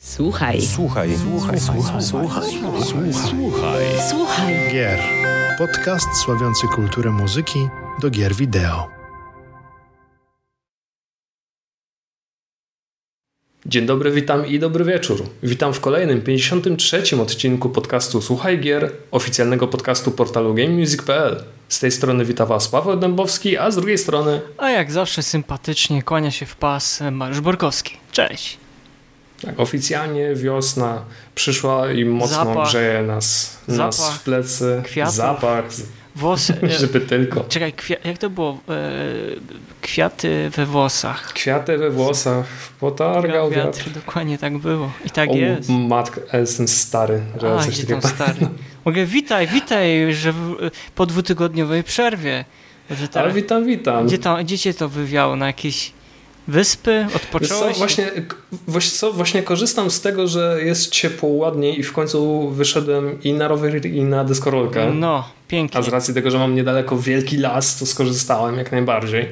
Słuchaj. Słuchaj. Słuchaj. Słuchaj. Słuchaj. Słuchaj. Słuchaj. Słuchaj. Gier. Podcast sławiący kulturę muzyki do gier wideo. Dzień dobry, witam i dobry wieczór. Witam w kolejnym 53. odcinku podcastu Słuchaj Gier, oficjalnego podcastu portalu GameMusic.pl. Z tej strony wita Was Paweł Dębowski, a z drugiej strony A jak zawsze sympatycznie kłania się w pas Mariusz Borkowski. Cześć. Tak, oficjalnie wiosna przyszła i mocno Zapach. grzeje nas, nas Zapach w plecy. kwiatów. Zapach, Włosy. e, żeby tylko. Czekaj, jak to było? E, kwiaty we włosach. Kwiaty we włosach, potargał wiatr. wiatr. Dokładnie tak było. I tak O, jest. matka, jestem stary, że A, coś takiego stary? Mogę, witaj, witaj, że po dwutygodniowej przerwie. Że Ale witam, witam. gdzie, tam, gdzie cię to wywiało? Na jakieś wyspy? Wiesz co, Odpocząłeś? właśnie, właśnie, co, właśnie korzystam z tego, że jest ciepło, ładniej i w końcu wyszedłem i na rower i na deskorolkę. No, pięknie. A z racji tego, że mam niedaleko wielki las, to skorzystałem jak najbardziej.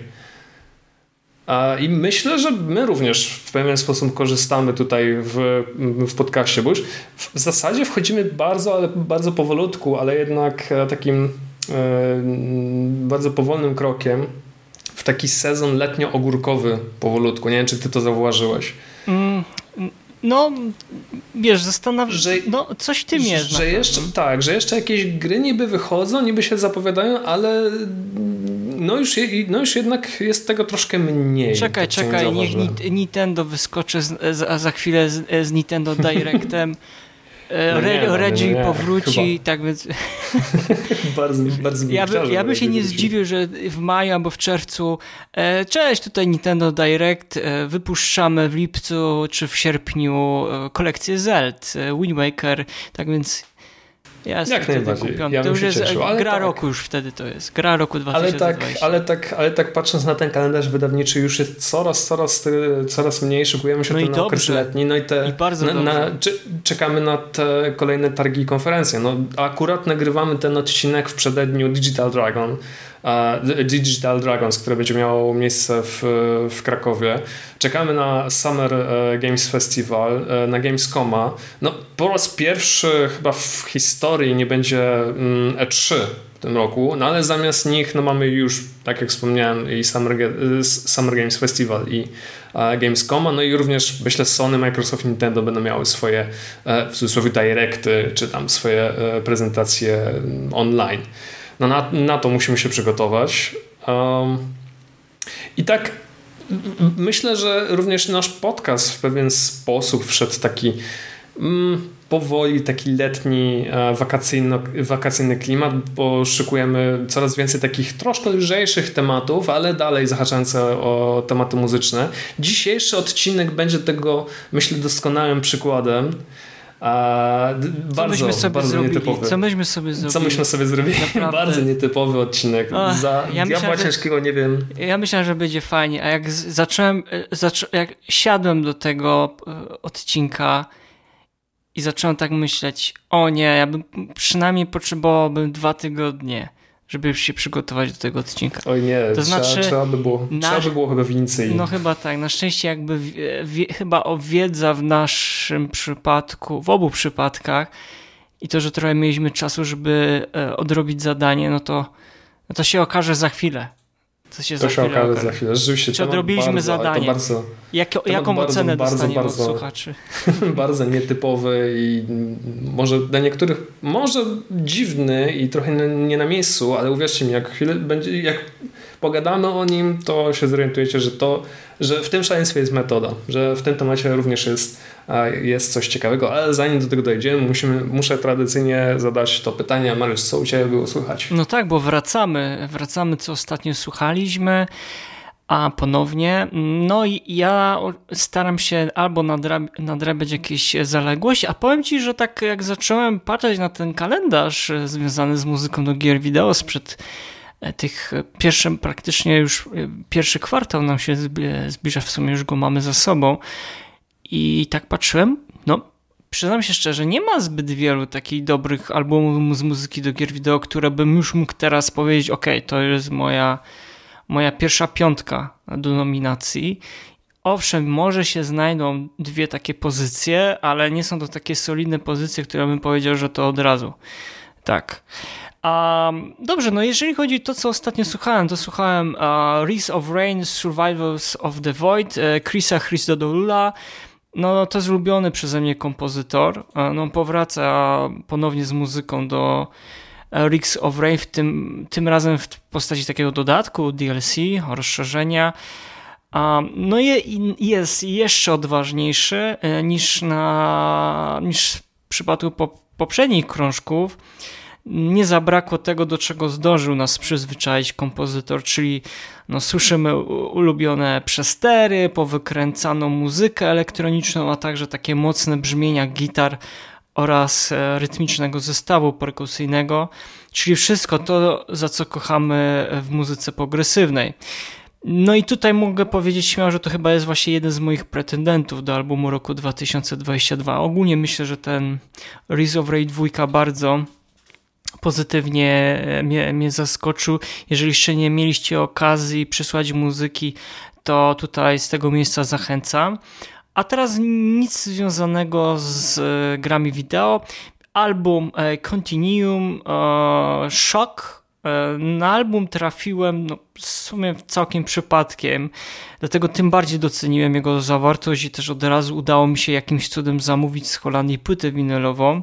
I myślę, że my również w pewien sposób korzystamy tutaj w, w podcaście, bo już w w zasadzie wchodzimy bardzo, ale bardzo powolutku, ale jednak e, takim e, bardzo powolnym krokiem w taki sezon letnio-ogórkowy powolutku. Nie wiem, czy ty to zauważyłeś. Mm, no, wiesz, zastanawiam Że- No, coś w tym jest. że jeszcze, tak, że jeszcze jakieś gry niby wychodzą, niby się zapowiadają, ale no już, je, no już jednak jest tego troszkę mniej. Czekaj, tak czekaj, niech Nintendo wyskoczy z, z, a za chwilę z, z Nintendo Directem. E, No Re- no, Reggie nie, nie, powróci, tak więc bardzo, bardzo ja, by, ja bym się nie zdziwił, że w maju albo w czerwcu e, cześć, tutaj Nintendo Direct, e, wypuszczamy w lipcu czy w sierpniu e, kolekcję Zeld, e, Wind Waker, tak więc ja jestem Jak najbardziej, kupiony. ja to już jest cieszył, ale gra tak. roku już wtedy to jest, gra roku Ale 2020. tak, ale, tak, ale tak patrząc na ten kalendarz wydawniczy już jest coraz, coraz, y, coraz mniej, szykujemy się No ten na okres letni, no i, te, I bardzo na, na, czekamy na te kolejne targi i konferencje. No, akurat nagrywamy ten odcinek w przededniu Digital Dragon, Digital Dragons, które będzie miało miejsce w, w Krakowie. Czekamy na Summer e, Games Festival, e, na Gamescoma. No, po raz pierwszy chyba w historii nie będzie mm, E3 w tym roku, no ale zamiast nich no mamy już, tak jak wspomniałem, i Summer, Summer Games Festival i e, Gamescoma, no i również myślę Sony, Microsoft Nintendo będą miały swoje w cudzysłowie directy, czy tam swoje prezentacje mm, online. No na, na to musimy się przygotować. Um, I tak myślę, że również nasz podcast w pewien sposób wszedł taki mm, powoli taki letni, e, wakacyjno, wakacyjny klimat, bo szykujemy coraz więcej takich troszkę lżejszych tematów, ale dalej zahaczające o tematy muzyczne. Dzisiejszy odcinek będzie tego, myślę, doskonałym przykładem. A, Co bardzo, myśmy sobie bardzo zrobili? nietypowy. Co myśmy sobie zrobili? Co myśmy sobie zrobili? Naprawdę. Bardzo nietypowy odcinek. Ach, Za ja diabła ciężkiego nie wiem. Ja myślałem, że będzie fajnie, a jak zacząłem, e, zaczą, jak siadłem do tego e, odcinka i zacząłem tak myśleć, o nie, ja bym przynajmniej potrzebowałbym dwa tygodnie, żeby już się przygotować do tego odcinka. Oj nie, To trzeba, znaczy, trzeba, by było, nasz- trzeba by było chyba więcej. No chyba tak, na szczęście jakby wie, wie, chyba o wiedza w naszym przypadku, w obu przypadkach i to, że trochę mieliśmy czasu, żeby e, odrobić zadanie, no to, no to się okaże za chwilę. To się to za się chwilę okaże za chwilę. Rzeczywiście, Czy odrobiliśmy bardzo, zadanie? Bardzo, jaką ocenę bardzo, dostaniemy bardzo- od słuchaczy? bardzo nietypowy i może dla niektórych może dziwny i trochę nie na miejscu, ale uwierzcie mi, jak chwilę będzie, jak pogadamy o nim, to się zorientujecie, że to, że w tym szaleństwie jest metoda, że w tym temacie również jest, jest coś ciekawego, ale zanim do tego dojdziemy, musimy, muszę tradycyjnie zadać to pytanie, Mariusz, co u Ciebie było słychać? No tak, bo wracamy, wracamy co ostatnio słuchaliśmy, a ponownie, no i ja staram się albo nadrab- nadrabiać jakieś zaległości, a powiem Ci, że tak jak zacząłem patrzeć na ten kalendarz e, związany z muzyką do gier wideo sprzed tych e, pierwszym, praktycznie już e, pierwszy kwartał nam się zbliża, w sumie już go mamy za sobą i tak patrzyłem, no przyznam się szczerze, nie ma zbyt wielu takich dobrych albumów z muzyki do gier wideo, które bym już mógł teraz powiedzieć, ok, to jest moja, moja pierwsza piątka do nominacji owszem, może się znajdą dwie takie pozycje, ale nie są to takie solidne pozycje, które bym powiedział, że to od razu. Tak. Um, dobrze, no jeżeli chodzi o to, co ostatnio słuchałem, to słuchałem uh, of Rain, Survivors of the Void, uh, Chrisa Christodoulula. No to jest ulubiony przeze mnie kompozytor. Uh, no powraca ponownie z muzyką do Rigs of Rain, w tym, tym razem w postaci takiego dodatku, DLC, rozszerzenia. No i jest jeszcze odważniejszy e, niż, na, niż w przypadku poprzednich krążków. Nie zabrakło tego, do czego zdążył nas przyzwyczaić kompozytor, czyli no, słyszymy ulubione przestery, powykręcaną muzykę elektroniczną, a także takie mocne brzmienia gitar oraz e, rytmicznego zestawu perkusyjnego, czyli wszystko to, za co kochamy w muzyce progresywnej. No i tutaj mogę powiedzieć śmiało, że to chyba jest właśnie jeden z moich pretendentów do albumu roku 2022. Ogólnie myślę, że ten Rise of Ray 2 bardzo pozytywnie e, mnie, mnie zaskoczył. Jeżeli jeszcze nie mieliście okazji przysłać muzyki, to tutaj z tego miejsca zachęcam. A teraz nic związanego z e, grami wideo. Album e, Continuum Shock na album trafiłem no, w sumie całkiem przypadkiem, dlatego tym bardziej doceniłem jego zawartość i też od razu udało mi się jakimś cudem zamówić z Holandii płytę winylową.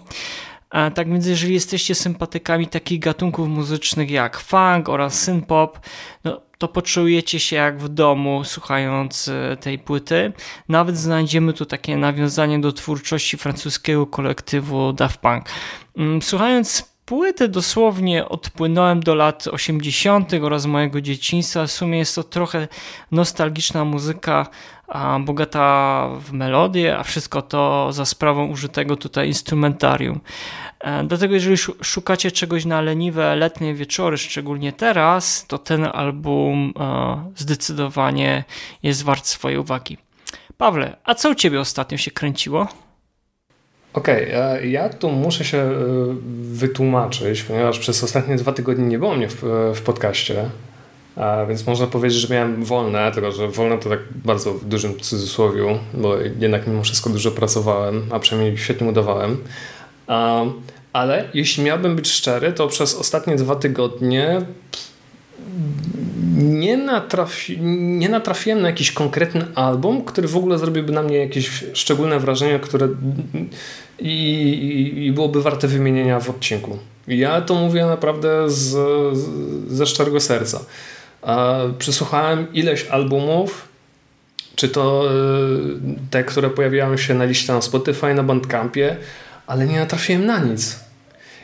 Tak więc jeżeli jesteście sympatykami takich gatunków muzycznych jak funk oraz synpop, no to poczujecie się jak w domu słuchając e, tej płyty. Nawet znajdziemy tu takie nawiązanie do twórczości francuskiego kolektywu Daft Punk. Mm, słuchając płyty dosłownie odpłynąłem do lat 80. oraz mojego dzieciństwa. W sumie jest to trochę nostalgiczna muzyka, bogata w melodię, a wszystko to za sprawą użytego tutaj instrumentarium. E, dlatego jeżeli szukacie czegoś na leniwe letnie wieczory, szczególnie teraz, to ten album e, zdecydowanie jest wart swojej uwagi. Pawle, a co u ciebie ostatnio się kręciło? Okej, okay, ja tu muszę się e, wytłumaczyć, ponieważ przez ostatnie dwa tygodnie nie było mnie w, w podcaście, a więc można powiedzieć, że miałem wolne, tylko że wolne to tak bardzo w dużym cudzysłowiu, bo jednak mimo wszystko dużo pracowałem, a przynajmniej świetnie udawałem. Ale jeśli miałbym być szczery, to przez ostatnie dwa tygodnie nie, natrafi, nie natrafiłem na jakiś konkretny album, który w ogóle zrobiłby na mnie jakieś szczególne wrażenie, które i, i byłoby warte wymienienia w odcinku. Ja to mówię naprawdę z, z, ze szczerego serca. Przesłuchałem ileś albumów, czy to e, te, które pojawiają się na liście na Spotify, na Bandcampie, ale nie natrafiłem na nic.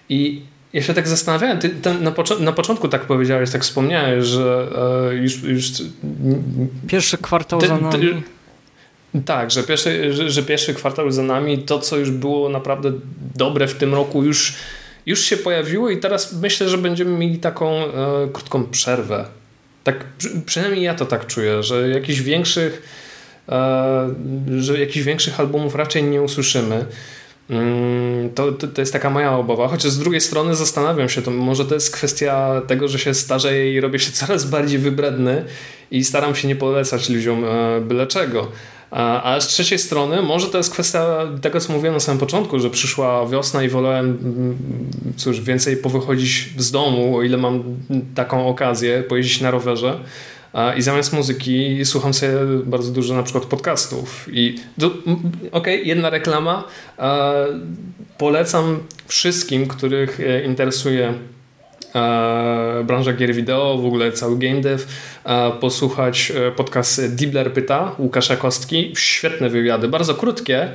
I ja się tak zastanawiałem, ty na, na, początku tak powiedziałeś, tak wspomniałeś, że e, już, już... Pierwszy kwartał ty, za nami. Ty, tak, że pierwszy, że, że, pierwszy kwartał za nami, to co już było naprawdę dobre w tym roku już, już się pojawiło i teraz myślę, że będziemy mieli taką e, krótką przerwę. Tak, przynajmniej ja to tak czuję, że jakichś większych e, że jakichś większych albumów raczej nie usłyszymy. Mm, to, to, to, jest taka moja obawa. Chociaż z drugiej strony zastanawiam się, to może to jest kwestia tego, że się starzeję i robię się coraz bardziej wybredny i staram się nie polecać ludziom e, byle czego. A z trzeciej strony, może to jest kwestia tego, co mówiłem na samym początku, że przyszła wiosna i wolałem, mm, cóż, więcej powychodzić z domu, o ile mam taką okazję, pojeździć na rowerze. I zamiast muzyki słucham sobie bardzo dużo na przykład podcastów. I okej, okay, jedna reklama. Polecam wszystkim, których e, interesuje branża gier wideo, w ogóle cały game dev, posłuchać e, podcast Dibler Pyta Łukasza Kostki. Świetne wywiady, bardzo krótkie,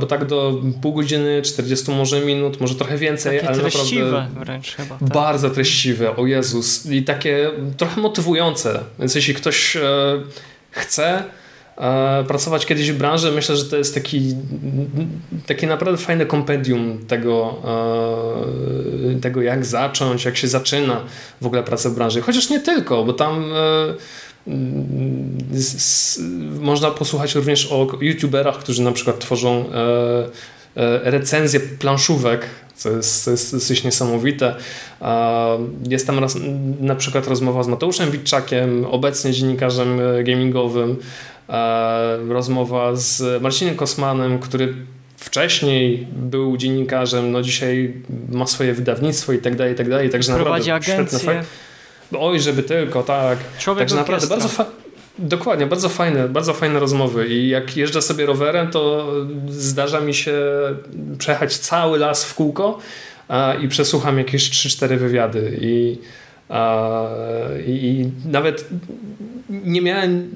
bo tak do pół godziny, 40 może minut, może trochę więcej, takie ale treściwe naprawdę wręcz chyba. Tak. Bardzo treściwe, o Jezus. I takie trochę motywujące. Więc jeśli ktoś e, chce e, pracować kiedyś w branży, myślę, że to jest taki, taki naprawdę fajne kompendium tego, tego, jak zacząć, jak się zaczyna w ogóle pracę w branży. Chociaż nie tylko, bo tam można posłuchać również o youtuberach, którzy na przykład tworzą e, e, recenzje planszówek, co jest, jest dosyć niesamowite. Jest tam raz, na przykład rozmowa z Mateuszem Witczakiem, obecnie dziennikarzem gamingowym, rozmowa z Marcinem Kosmanem, który wcześniej był dziennikarzem, no dzisiaj ma swoje wydawnictwo i tak dalej, i tak dalej. Także Prowadzi agencję. Oj, żeby tylko, tak. Człowiek Także naprawdę bardzo Dokładnie, bardzo fajne, bardzo fajne rozmowy i jak jeżdżę sobie rowerem, to zdarza mi się przejechać cały las w kółko a, i przesłucham jakieś 3-4 wywiady i, i nawet nie miałem,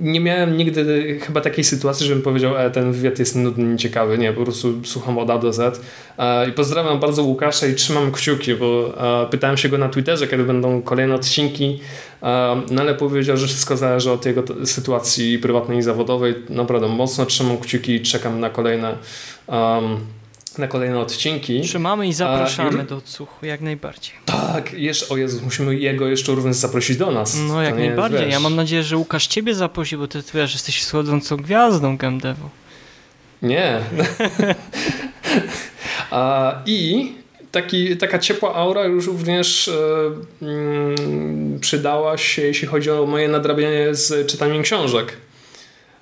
nie miałem nigdy chyba takiej sytuacji, żebym powiedział, e, ten wywiad jest nudny, nieciekawy. Nie, po prostu słucham od A do Z. E, I pozdrawiam bardzo Łukasza i trzymam kciuki, bo e, pytałem się go na Twitterze, kiedy będą kolejne odcinki, e, no ale powiedział, że wszystko zależy od jego sytuacji prywatnej i zawodowej. Naprawdę mocno trzymam kciuki i czekam na kolejne um, na kolejne odcinki. Trzymamy i zapraszamy A, do odsłuchu, jak najbardziej. Tak, jeszcze, o Jezus, musimy jego jeszcze również zaprosić do nas. No jak najbardziej. Ja mam nadzieję, że Łukasz ciebie zaprosi, bo ty, ty wiesz, jesteś wschodzącą gwiazdą GameDevu. Nie. A, I taki, taka ciepła aura już również mm, przydała się, jeśli chodzi o moje nadrabianie z czytaniem książek.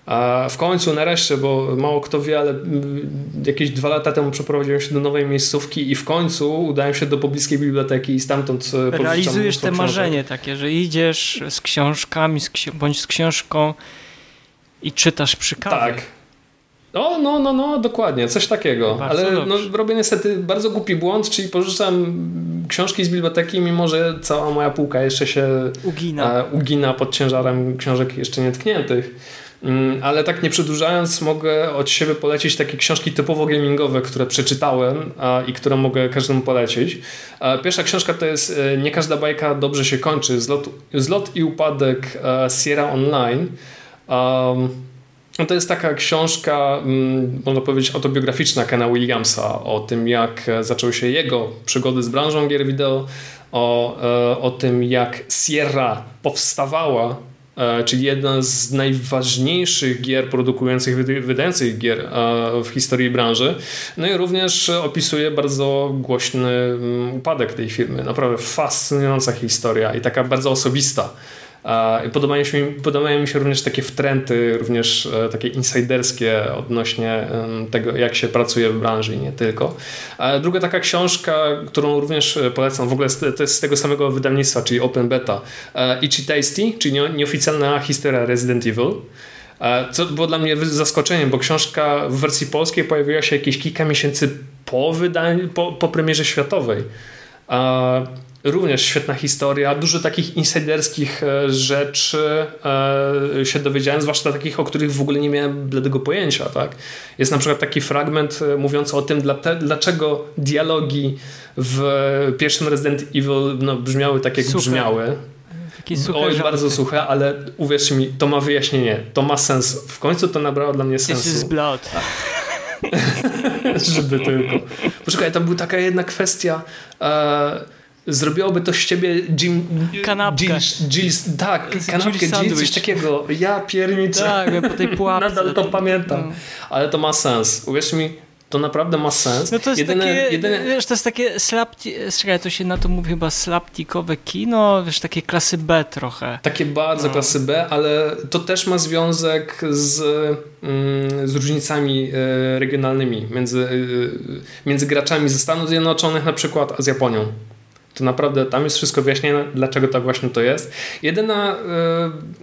A w końcu, nareszcie, bo mało kto wie, ale mm, jakieś dwa lata temu przeprowadziłem się do nowej miejscówki i w końcu udałem się do pobliskiej biblioteki i stamtąd e, Realizujesz te marzenie takie, że idziesz z książkami z ksi bądź z książką i czytasz przy kawie. Tak. No, no, no, no, dokładnie, coś takiego. Bardzo Ale no, robię niestety bardzo głupi błąd, czyli pożyczam książki z biblioteki, mimo że cała moja półka jeszcze się ugina, e, ugina pod ciężarem książek jeszcze nietkniętych. Mm, ale tak nie przedłużając, mogę od siebie polecić takie książki typowo gamingowe, które przeczytałem i które mogę każdemu polecić. Pierwsza książka to jest e, Nie każda bajka dobrze się kończy. Zlot, zlot i upadek e, Sierra Online. To jest taka książka, mm, można powiedzieć, autobiograficzna Kena Williamsa o tym, jak zaczęły się jego przygody z branżą gier wideo, o, e, o tym, jak Sierra powstawała E, czyli jedna z najważniejszych gier produkujących, wydających gier e, w historii branży. No i również opisuje bardzo głośny mm, upadek tej firmy. Naprawdę fascynująca historia i taka bardzo osobista. Podobają, się, podobają mi się również takie wtręty, również e, takie insiderskie odnośnie tego, jak się pracuje w branży i nie tylko. Druga taka książka, którą również e, polecam, w ogóle to jest z tego samego wydawnictwa, czyli Open Beta, e, Itchy Tasty, czyli nieoficjalna historia Resident Evil. Co było dla mnie zaskoczeniem, bo książka w wersji polskiej pojawiła się jakieś kilka miesięcy po, wydaniu, po, po premierze światowej. Również świetna historia, dużo takich insiderskich e, rzeczy e, się dowiedziałem, zwłaszcza takich, o których w ogóle nie miałem bladego pojęcia. Tak? Jest na przykład taki fragment e, mówiący o tym, dlaczego dialogi w pierwszym Resident Evil no, brzmiały tak, jak suche. brzmiały. Oj, bardzo suche, ale uwierzcie mi, to ma wyjaśnienie, to ma sens. W końcu to nabrało dla mnie sensu. This is blood. Żeby tylko. Poczekaj, tam była taka jedna kwestia. E, zrobiłoby to z ciebie Jim... Kanapkę. Jill, Jill, tak, kanapkę, Jill, coś takiego. Ja pierniczę. Tak, po tej pułapce. Nadal to pamiętam. No. Ale to ma sens. Uwierz mi, to naprawdę ma sens. No to jest jedyne, takie, jedyne... wiesz, to jest takie slapti, to się na to mówi chyba slaptikowe kino, wiesz, takie klasy B trochę. Takie bardzo no. klasy B, ale to też ma związek z, mm, z różnicami e, regionalnymi między, e, między graczami ze Stanów Zjednoczonych na przykład, a z Japonią. To naprawdę tam jest wszystko wyjaśnione, dlaczego tak właśnie to jest. Jedyna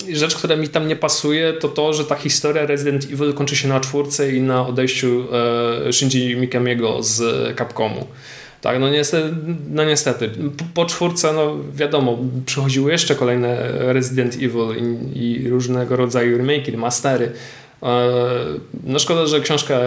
y, rzecz, która mi tam nie pasuje, to to, że ta historia Resident Evil kończy się na czwórce i na odejściu y, Shinji Mikamiego z Capcomu. Tak, no niestety, no niestety. Po, po czwórce, no wiadomo, przychodziły jeszcze kolejne Resident Evil i, i różnego rodzaju remake, remastery. No szkoda, że książka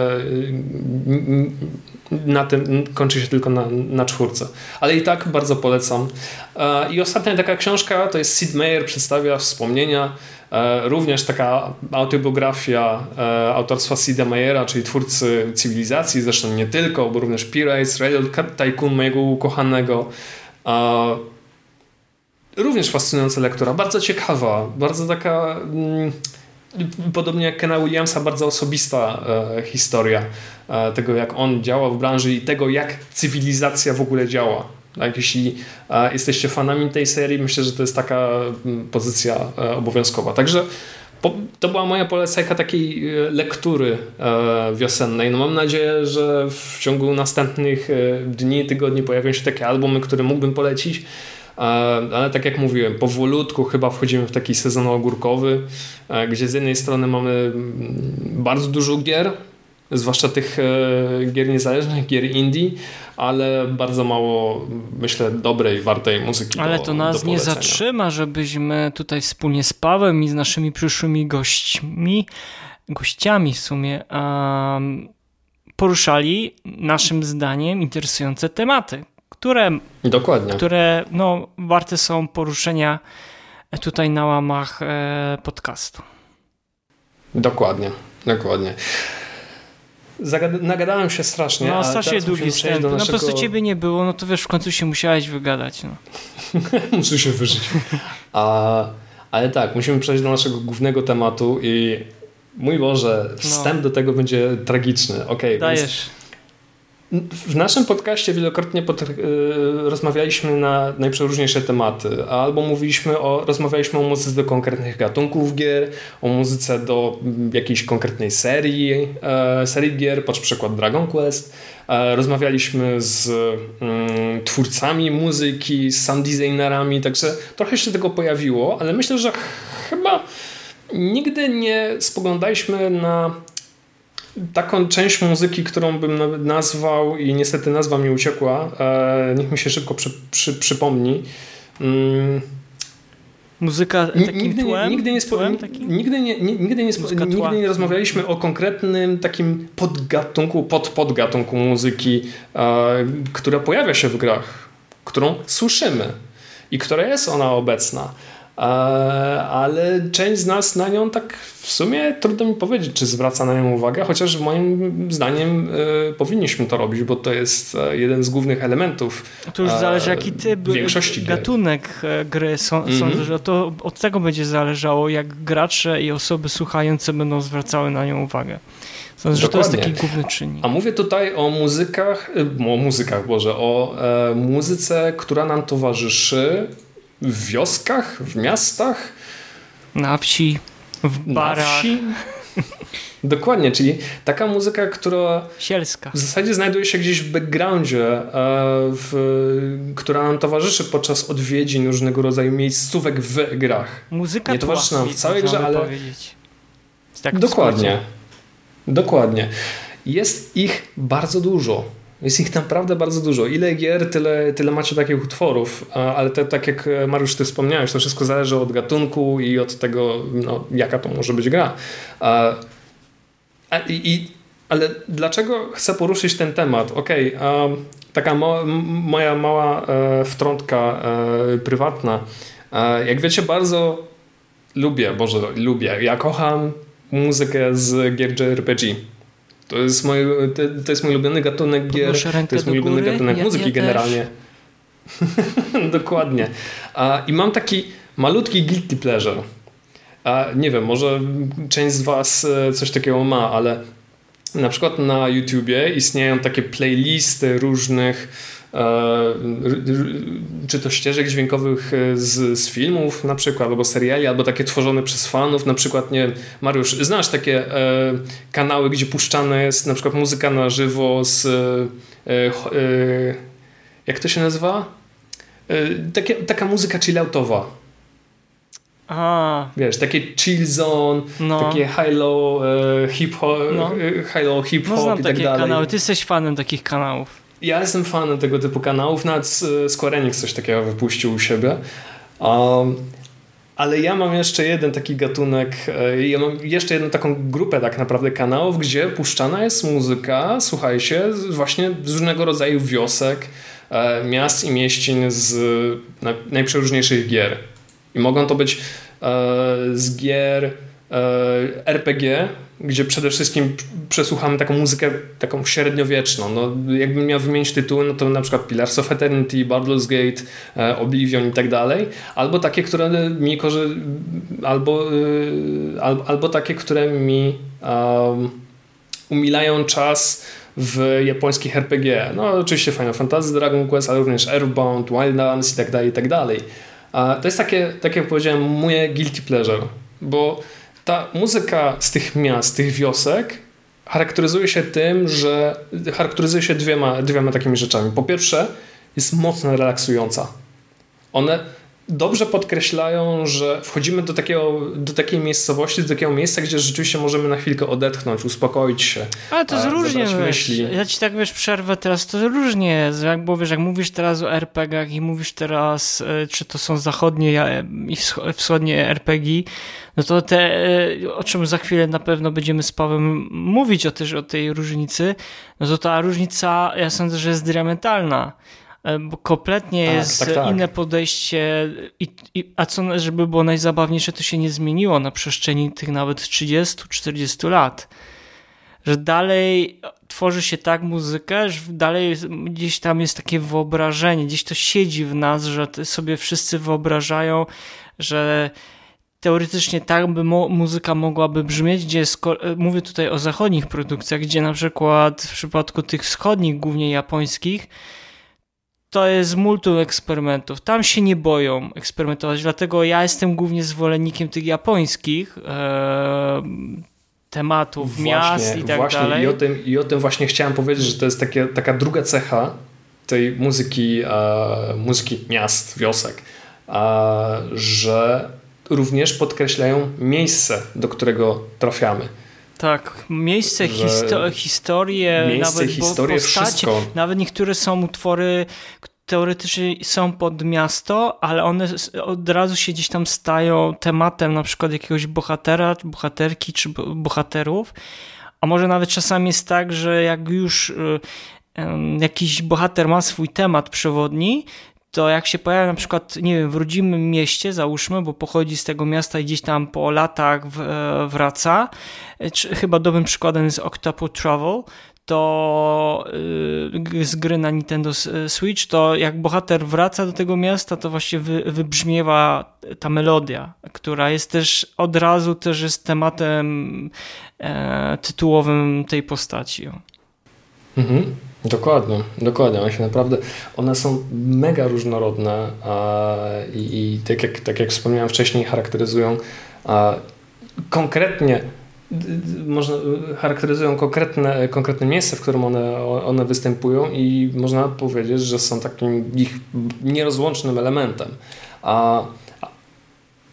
na tym kończy się tylko na, na czwórce. Ale i tak bardzo polecam. E, I ostatnia taka książka to jest Sid Meier przedstawia wspomnienia. E, również taka autobiografia e, autorstwa Sida Meiera, czyli twórcy cywilizacji, zresztą nie tylko, bo również Pirates, Railroad Tycoon mojego ukochanego. Również fascynująca lektura, bardzo ciekawa, bardzo taka mm, podobnie jak Kena Williamsa, bardzo osobista e, historia e, tego, jak on działa w branży i tego, jak cywilizacja w ogóle działa. Tak, jeśli e, jesteście fanami tej serii, myślę, że to jest taka m, pozycja e, obowiązkowa. Także po, to była moja polecajka takiej e, lektury e, wiosennej. No mam nadzieję, że w ciągu następnych dni, tygodni pojawią się takie albumy, które mógłbym polecić. E, ale tak jak mówiłem, powolutku chyba wchodzimy w taki sezon ogórkowy, e, gdzie z jednej strony mamy mm, bardzo dużo gier, zwłaszcza tych e, gier niezależnych, gier indie, ale bardzo mało, myślę, dobrej, wartej muzyki. Ale do, to nas nie zatrzyma, żebyśmy tutaj wspólnie z Pawem i z naszymi przyszłymi gośćmi, gościami w sumie, um, poruszali naszym zdaniem interesujące tematy, które, Dokładnie. które no, warte są poruszenia tutaj na łamach e, podcastu. Dokładnie, dokładnie. Zagad nagadałem się strasznie. No, strasznie długi wstęp. Naszego... No po prostu ciebie nie było, no to wiesz, w końcu się musiałeś wygadać. No. Muszę się wyżyć. A, ale tak, musimy przejść do naszego głównego tematu i mój Boże, wstęp no. do tego będzie tragiczny. Okay, Dajesz. Więc w naszym podcaście wielokrotnie pod, y, rozmawialiśmy na najprzeróżniejsze tematy, albo mówiliśmy o, rozmawialiśmy o muzyce do konkretnych gatunków gier, o muzyce do jakiejś konkretnej serii, e, serii gier, pod przykład Dragon Quest. E, rozmawialiśmy z mm, twórcami muzyki, z sound designerami, także trochę się tego pojawiło, ale myślę, że chyba nigdy nie spoglądaliśmy na taką część muzyki, którą bym nazwał i niestety nazwa mi uciekła, e, niech mi się szybko przy, przy, przypomni. Mm. Muzyka takim nigdy, tłem? Nigdy nie, tłem nigdy nie, nigdy nie, nigdy nie rozmawialiśmy o konkretnym takim podgatunku, pod podgatunku muzyki, e, która pojawia się w grach, którą słyszymy i która jest ona obecna. E, ale część z nas na nią tak w sumie trudno mi powiedzieć, czy zwraca na nią uwagę, chociaż moim zdaniem y, powinniśmy to robić, bo to jest e, jeden z głównych elementów. To już zależy jaki typ, większości gatunek gry. Są, mm -hmm. Sądzę, że to od tego będzie zależało, jak gracze i osoby słuchające będą zwracały na nią uwagę. Sądzę, że to jest taki główny czynnik. A mówię tutaj o muzykach, o muzykach, Boże, o e, muzyce, która nam towarzyszy w wioskach, w miastach. Na wsi, w barach. Na wsi. Dokładnie, czyli taka muzyka, która Sielska. w zasadzie znajduje się gdzieś w backgroundzie, e, w, która nam towarzyszy podczas odwiedzin różnego rodzaju miejscówek w grach. Muzyka Nie towarzyszy nam w całej grze, ale... Tak Dokładnie. Dokładnie. Jest ich bardzo dużo. Jest ich naprawdę bardzo dużo. Ile gier, tyle, tyle macie takich utworów, ale to, tak jak Mariusz ty wspomniałeś, to wszystko zależy od gatunku i od tego, no, jaka to może być gra. A, i, i, ale dlaczego chcę poruszyć ten temat? Okej, okay, taka mo, moja mała e, wtrątka e, prywatna. E, jak wiecie, bardzo lubię, Boże, lubię, ja kocham muzykę z gier JRPG. To jest mój, to, to jest mój ulubiony gatunek gier. To jest mój ulubiony gatunek ja, muzyki ja generalnie. Dokładnie. A, I mam taki malutki guilty pleasure. A, nie wiem, może część z Was e, coś takiego ma, ale na przykład na YouTubie istnieją takie playlisty różnych czy to ścieżek dźwiękowych e, z, z filmów na przykład, albo seriali, albo takie tworzone przez fanów, na przykład, nie Mariusz, znasz takie e, kanały, gdzie puszczana jest na przykład muzyka na żywo z e, e, jak to się nazywa? E, takie, taka muzyka chilloutowa. A. Wiesz, takie chill zone, no. takie high-low hip-hop, no. high-low hip-hop no, i tak takie dalej. kanały. Ty jesteś fanem takich kanałów. Ja jestem fanem tego typu kanałów, nawet Square Enix coś takiego wypuścił u siebie. Um, ale ja mam jeszcze jeden taki gatunek, e, ja mam jeszcze jedną taką grupę tak naprawdę kanałów, gdzie puszczana jest muzyka, słuchajcie, właśnie z różnego rodzaju wiosek, e, miast i mieścin z najprzeróżniejszych gier. I mogą to być e, z gier RPG, gdzie przede wszystkim przesłuchamy taką muzykę taką średniowieczną. No, jakbym miał wymienić tytuły, no to na przykład Pillars of Eternity, Baldur's Gate, e, Oblivion i tak dalej. Albo takie, które mi korzy... albo, y, albo, albo takie, które mi um, umilają czas w japońskich RPG. No oczywiście Final Fantasy, Dragon Quest, ale również Earthbound, Wildlands i tak dalej, i tak dalej. To jest takie, tak jak powiedziałem, moje guilty pleasure, bo ta muzyka z tych miast, z tych wiosek charakteryzuje się tym, że charakteryzuje się dwiema, dwiema takimi rzeczami. Po pierwsze, jest mocno relaksująca. One dobrze podkreślają, że wchodzimy do, takiego, do takiej miejscowości, do takiego miejsca, gdzie rzeczywiście możemy na chwilkę odetchnąć, uspokoić się. Ale to jest różnie, myśli. ja ci tak wiesz, przerwę teraz, to różnie jest, jak, bo wiesz, jak mówisz teraz o RPGach i mówisz teraz, e, czy to są zachodnie i wschodnie RPG, no to te, e, o czym za chwilę na pewno będziemy z Pawłem mówić o, też, o tej różnicy, no to ta różnica, ja sądzę, że jest diametralna. E, bo kompletnie tak, jest tak, tak. inne podejście, i, i, a co, żeby było najzabawniejsze, to się nie zmieniło na przestrzeni tych nawet 30-40 lat. Że dalej tworzy się tak muzykę, że dalej gdzieś tam jest takie wyobrażenie, gdzieś to siedzi w nas, że sobie wszyscy wyobrażają, że teoretycznie tak by mo muzyka mogłaby brzmieć, gdzie mówię tutaj o zachodnich produkcjach, gdzie na przykład w przypadku tych wschodnich, głównie japońskich, to jest multum eksperymentów. Tam się nie boją eksperymentować, dlatego ja jestem głównie zwolennikiem tych japońskich e, tematów, właśnie, miast i tak właśnie. dalej. I o, tym, I o tym właśnie chciałem powiedzieć, że to jest takie, taka druga cecha tej muzyki, e, muzyki miast, wiosek, e, że również podkreślają miejsce, do którego trafiamy. Tak, miejsce, histo historię, miejsce, nawet historię, postacie, wszystko. nawet niektóre są utwory, teoretycznie są pod miasto, ale one od razu się gdzieś tam stają tematem na przykład jakiegoś bohatera, bohaterki czy bohaterów, a może nawet czasami jest tak, że jak już y, jakiś bohater ma swój temat przewodni, to jak się pojawia na przykład, nie wiem, w rodzimym mieście, załóżmy, bo pochodzi z tego miasta i gdzieś tam po latach e, wraca, e, chyba dobrym przykładem jest Octopath Travel, to yy, z gry na Nintendo Switch, to jak bohater wraca do tego miasta, to właśnie wy, wybrzmiewa ta melodia, która jest też od razu też jest tematem e, tytułowym tej postaci. Mhm. Dokładnie, dokładnie. One się naprawdę, one są mega różnorodne a, i, i tak, jak, tak jak wspomniałem wcześniej, charakteryzują a, konkretnie można, charakteryzują konkretne, konkretne miejsce, w którym one, one występują i można powiedzieć, że są takim ich nierozłącznym elementem. A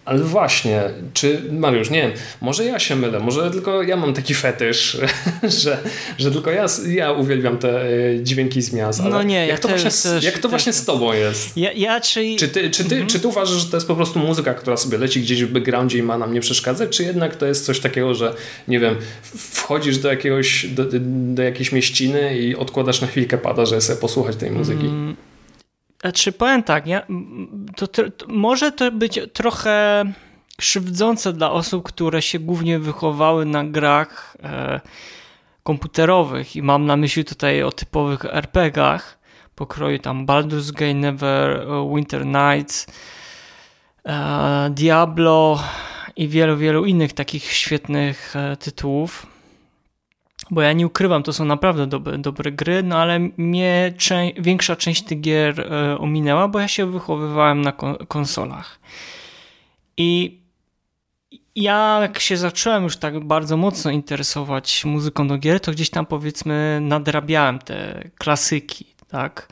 ale właśnie, czy Mariusz, nie wiem, może ja się mylę, może tylko ja mam taki fetysz, że, że tylko ja, ja uwielbiam te e, dźwięki z miast. no nie, jak to, właśnie, też, jak to właśnie z tobą jest? Ja, ja czy... Czy, ty, czy, ty, mhm. czy ty uważasz, że to jest po prostu muzyka, która sobie leci gdzieś w backgroundzie i ma nam nie przeszkadzać, czy jednak to jest coś takiego, że nie wiem, wchodzisz do jakiegoś, do, do jakiejś mieściny i odkładasz na chwilkę pada, że sobie posłuchać tej muzyki? Mm znaczy powiem tak, ja, to, to, może to być trochę krzywdzące dla osób, które się głównie wychowały na grach e, komputerowych i mam na myśli tutaj o typowych RPGach pokroju tam Baldur's Gate, Never, Winter Nights, e, Diablo i wielu, wielu innych takich świetnych e, tytułów bo ja nie ukrywam, to są naprawdę dobre, dobre gry, no ale mnie większa część tych gier e, ominęła, bo ja się wychowywałem na kon konsolach. I ja jak się zacząłem już tak bardzo mocno interesować muzyką do gier, to gdzieś tam powiedzmy nadrabiałem te klasyki, tak?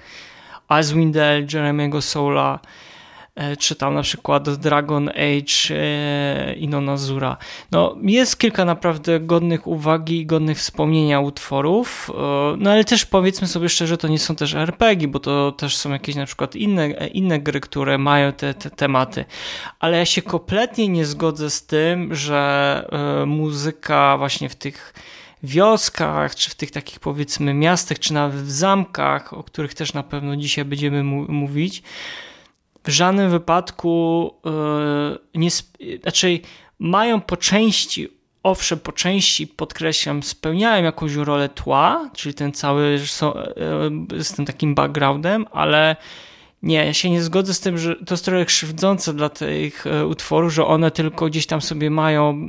Icewind Dale, Jeremy'ego Soula, czy tam na przykład Dragon Age e, Inonazura. No, jest kilka naprawdę godnych uwagi i godnych wspomnienia utworów, e, no ale też powiedzmy sobie szczerze, to nie są też RPG, bo to też są jakieś na przykład inne, inne gry, które mają te, te tematy. Ale ja się kompletnie nie zgodzę z tym, że muzyka właśnie w tych wioskach, czy w tych takich powiedzmy miastach, czy nawet w zamkach, o których też na pewno dzisiaj będziemy mówić, w żadnym wypadku yy, nie, znaczy mają po części, owszem, po części podkreślam, spełniają jakąś rolę tła, czyli ten cały yy, z tym takim backgroundem, ale nie, ja się nie zgodzę z tym, że to jest trochę krzywdzące dla tych e, utworów, że one tylko gdzieś tam sobie mają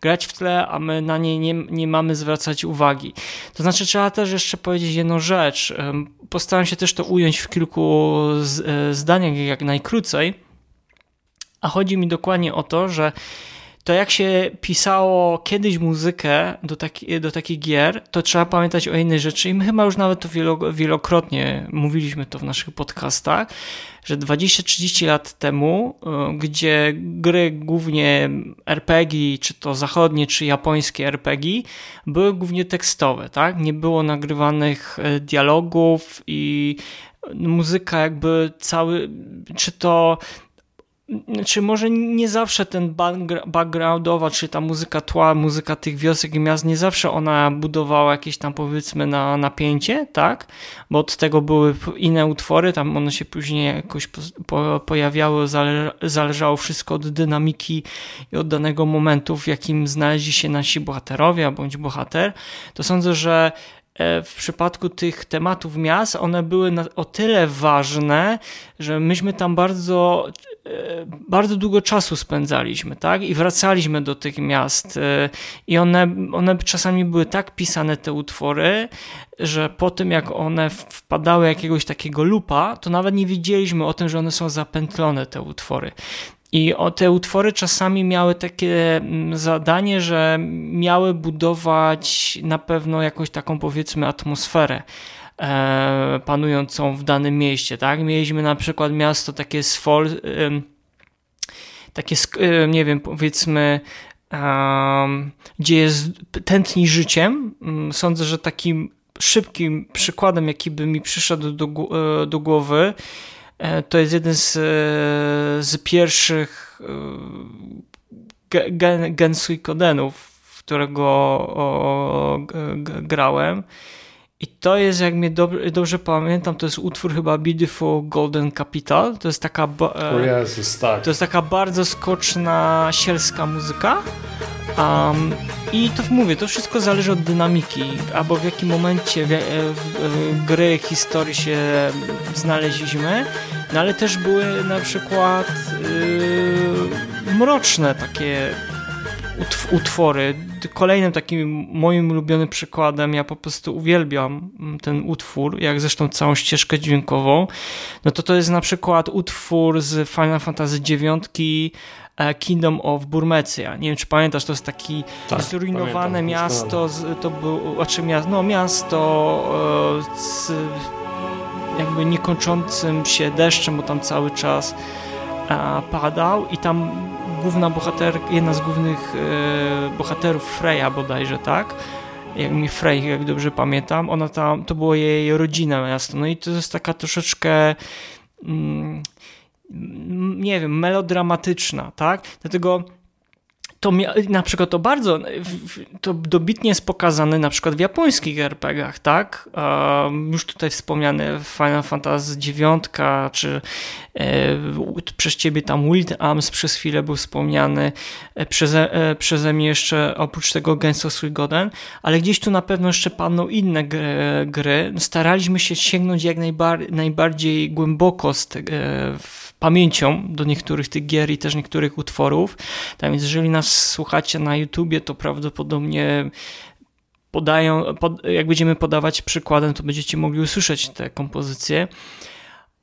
grać w tle, a my na nie nie, nie mamy zwracać uwagi. To znaczy, trzeba też jeszcze powiedzieć jedną rzecz. Postaram się też to ująć w kilku e, zdaniach, jak najkrócej. A chodzi mi dokładnie o to, że to jak się pisało kiedyś muzykę do, taki, do takich gier, to trzeba pamiętać o innej rzeczy i my chyba już nawet to wielokrotnie mówiliśmy to w naszych podcastach, że 20-30 lat temu, e, gdzie gry głównie RPG, czy to zachodnie, czy japońskie RPG, były głównie tekstowe, tak? Nie było nagrywanych e, dialogów i muzyka jakby cały, czy to czy może nie zawsze ten backgroundowa, czy ta muzyka tła, muzyka tych wiosek i miast, nie zawsze ona budowała jakieś tam powiedzmy na napięcie, tak? Bo od tego były inne utwory, tam one się później jakoś po, pojawiały, zale, zależało wszystko od dynamiki i od danego momentu, w jakim znaleźli się nasi bohaterowie bądź bohater. To sądzę, że E, w przypadku tych tematów miast, one były o tyle ważne, że myśmy tam bardzo, bardzo długo czasu spędzaliśmy, tak? I wracaliśmy do tych miast. E, I one, one czasami były tak pisane, te utwory, że po tym jak one wpadały jakiegoś takiego lupa, to nawet nie wiedzieliśmy o tym, że one są zapętlone, te utwory. I te utwory czasami miały takie mm, zadanie, że miały budować na pewno jakąś taką powiedzmy atmosferę e, panującą w danym mieście, tak? Mieliśmy na przykład miasto takie e, takie, e, nie wiem, powiedzmy, gdzie jest tętni życiem. Mm, sądzę, że takim szybkim przykładem, jaki by mi przyszedł do, e, do głowy, E, to jest jeden z, e, z pierwszych e, gen, gen Suikodenów, w którego grałem. I to jest, jak mnie dobrze, dobrze pamiętam, to jest utwór chyba Beautiful Golden Capital. To jest taka, o Jezus, tak. to jest taka bardzo skoczna, sielska muzyka. Um, I to mówię, to wszystko zależy od dynamiki, albo w jakim momencie w, w, w gry, historii się znaleźliśmy, no ale też były na przykład yy, mroczne takie utwory. Kolejnym takim moim ulubionym przykładem, ja po prostu uwielbiam ten utwór, jak zresztą całą ścieżkę dźwiękową, no to to jest na przykład utwór z Final Fantasy IX E, Kingdom of Burmecja. Nie wiem, czy pamiętasz, to jest taki tak, zrujnowane miasto, z, to było, znaczy miasto, no miasto e, z jakby niekończącym się deszczem, bo tam cały czas e, padał i tam główna bohater, jedna z głównych bohaterów Freya bodajże, tak? jak mi Frey, jak dobrze pamiętam, ona tam, to było jej rodzina miasto, no i to jest taka troszeczkę mm, nie wiem, melodramatyczna, tak? Dlatego to na przykład to bardzo, to dobitnie jest pokazane na przykład w japońskich RPGach, tak? Już tutaj wspomniane Final Fantasy IX, czy e, przez ciebie tam Wild Arms przez chwilę był wspomniany, e, przeze, e, przeze mnie jeszcze oprócz tego Genso Suigoden, ale gdzieś tu na pewno jeszcze padną inne gry. Staraliśmy się sięgnąć jak najbar najbardziej głęboko z te, w pamięcią do niektórych tych gier i też niektórych utworów. Tak więc jeżeli nas słuchacie na YouTubie, to prawdopodobnie podają, pod, jak będziemy podawać przykładem, to będziecie mogli usłyszeć te kompozycje.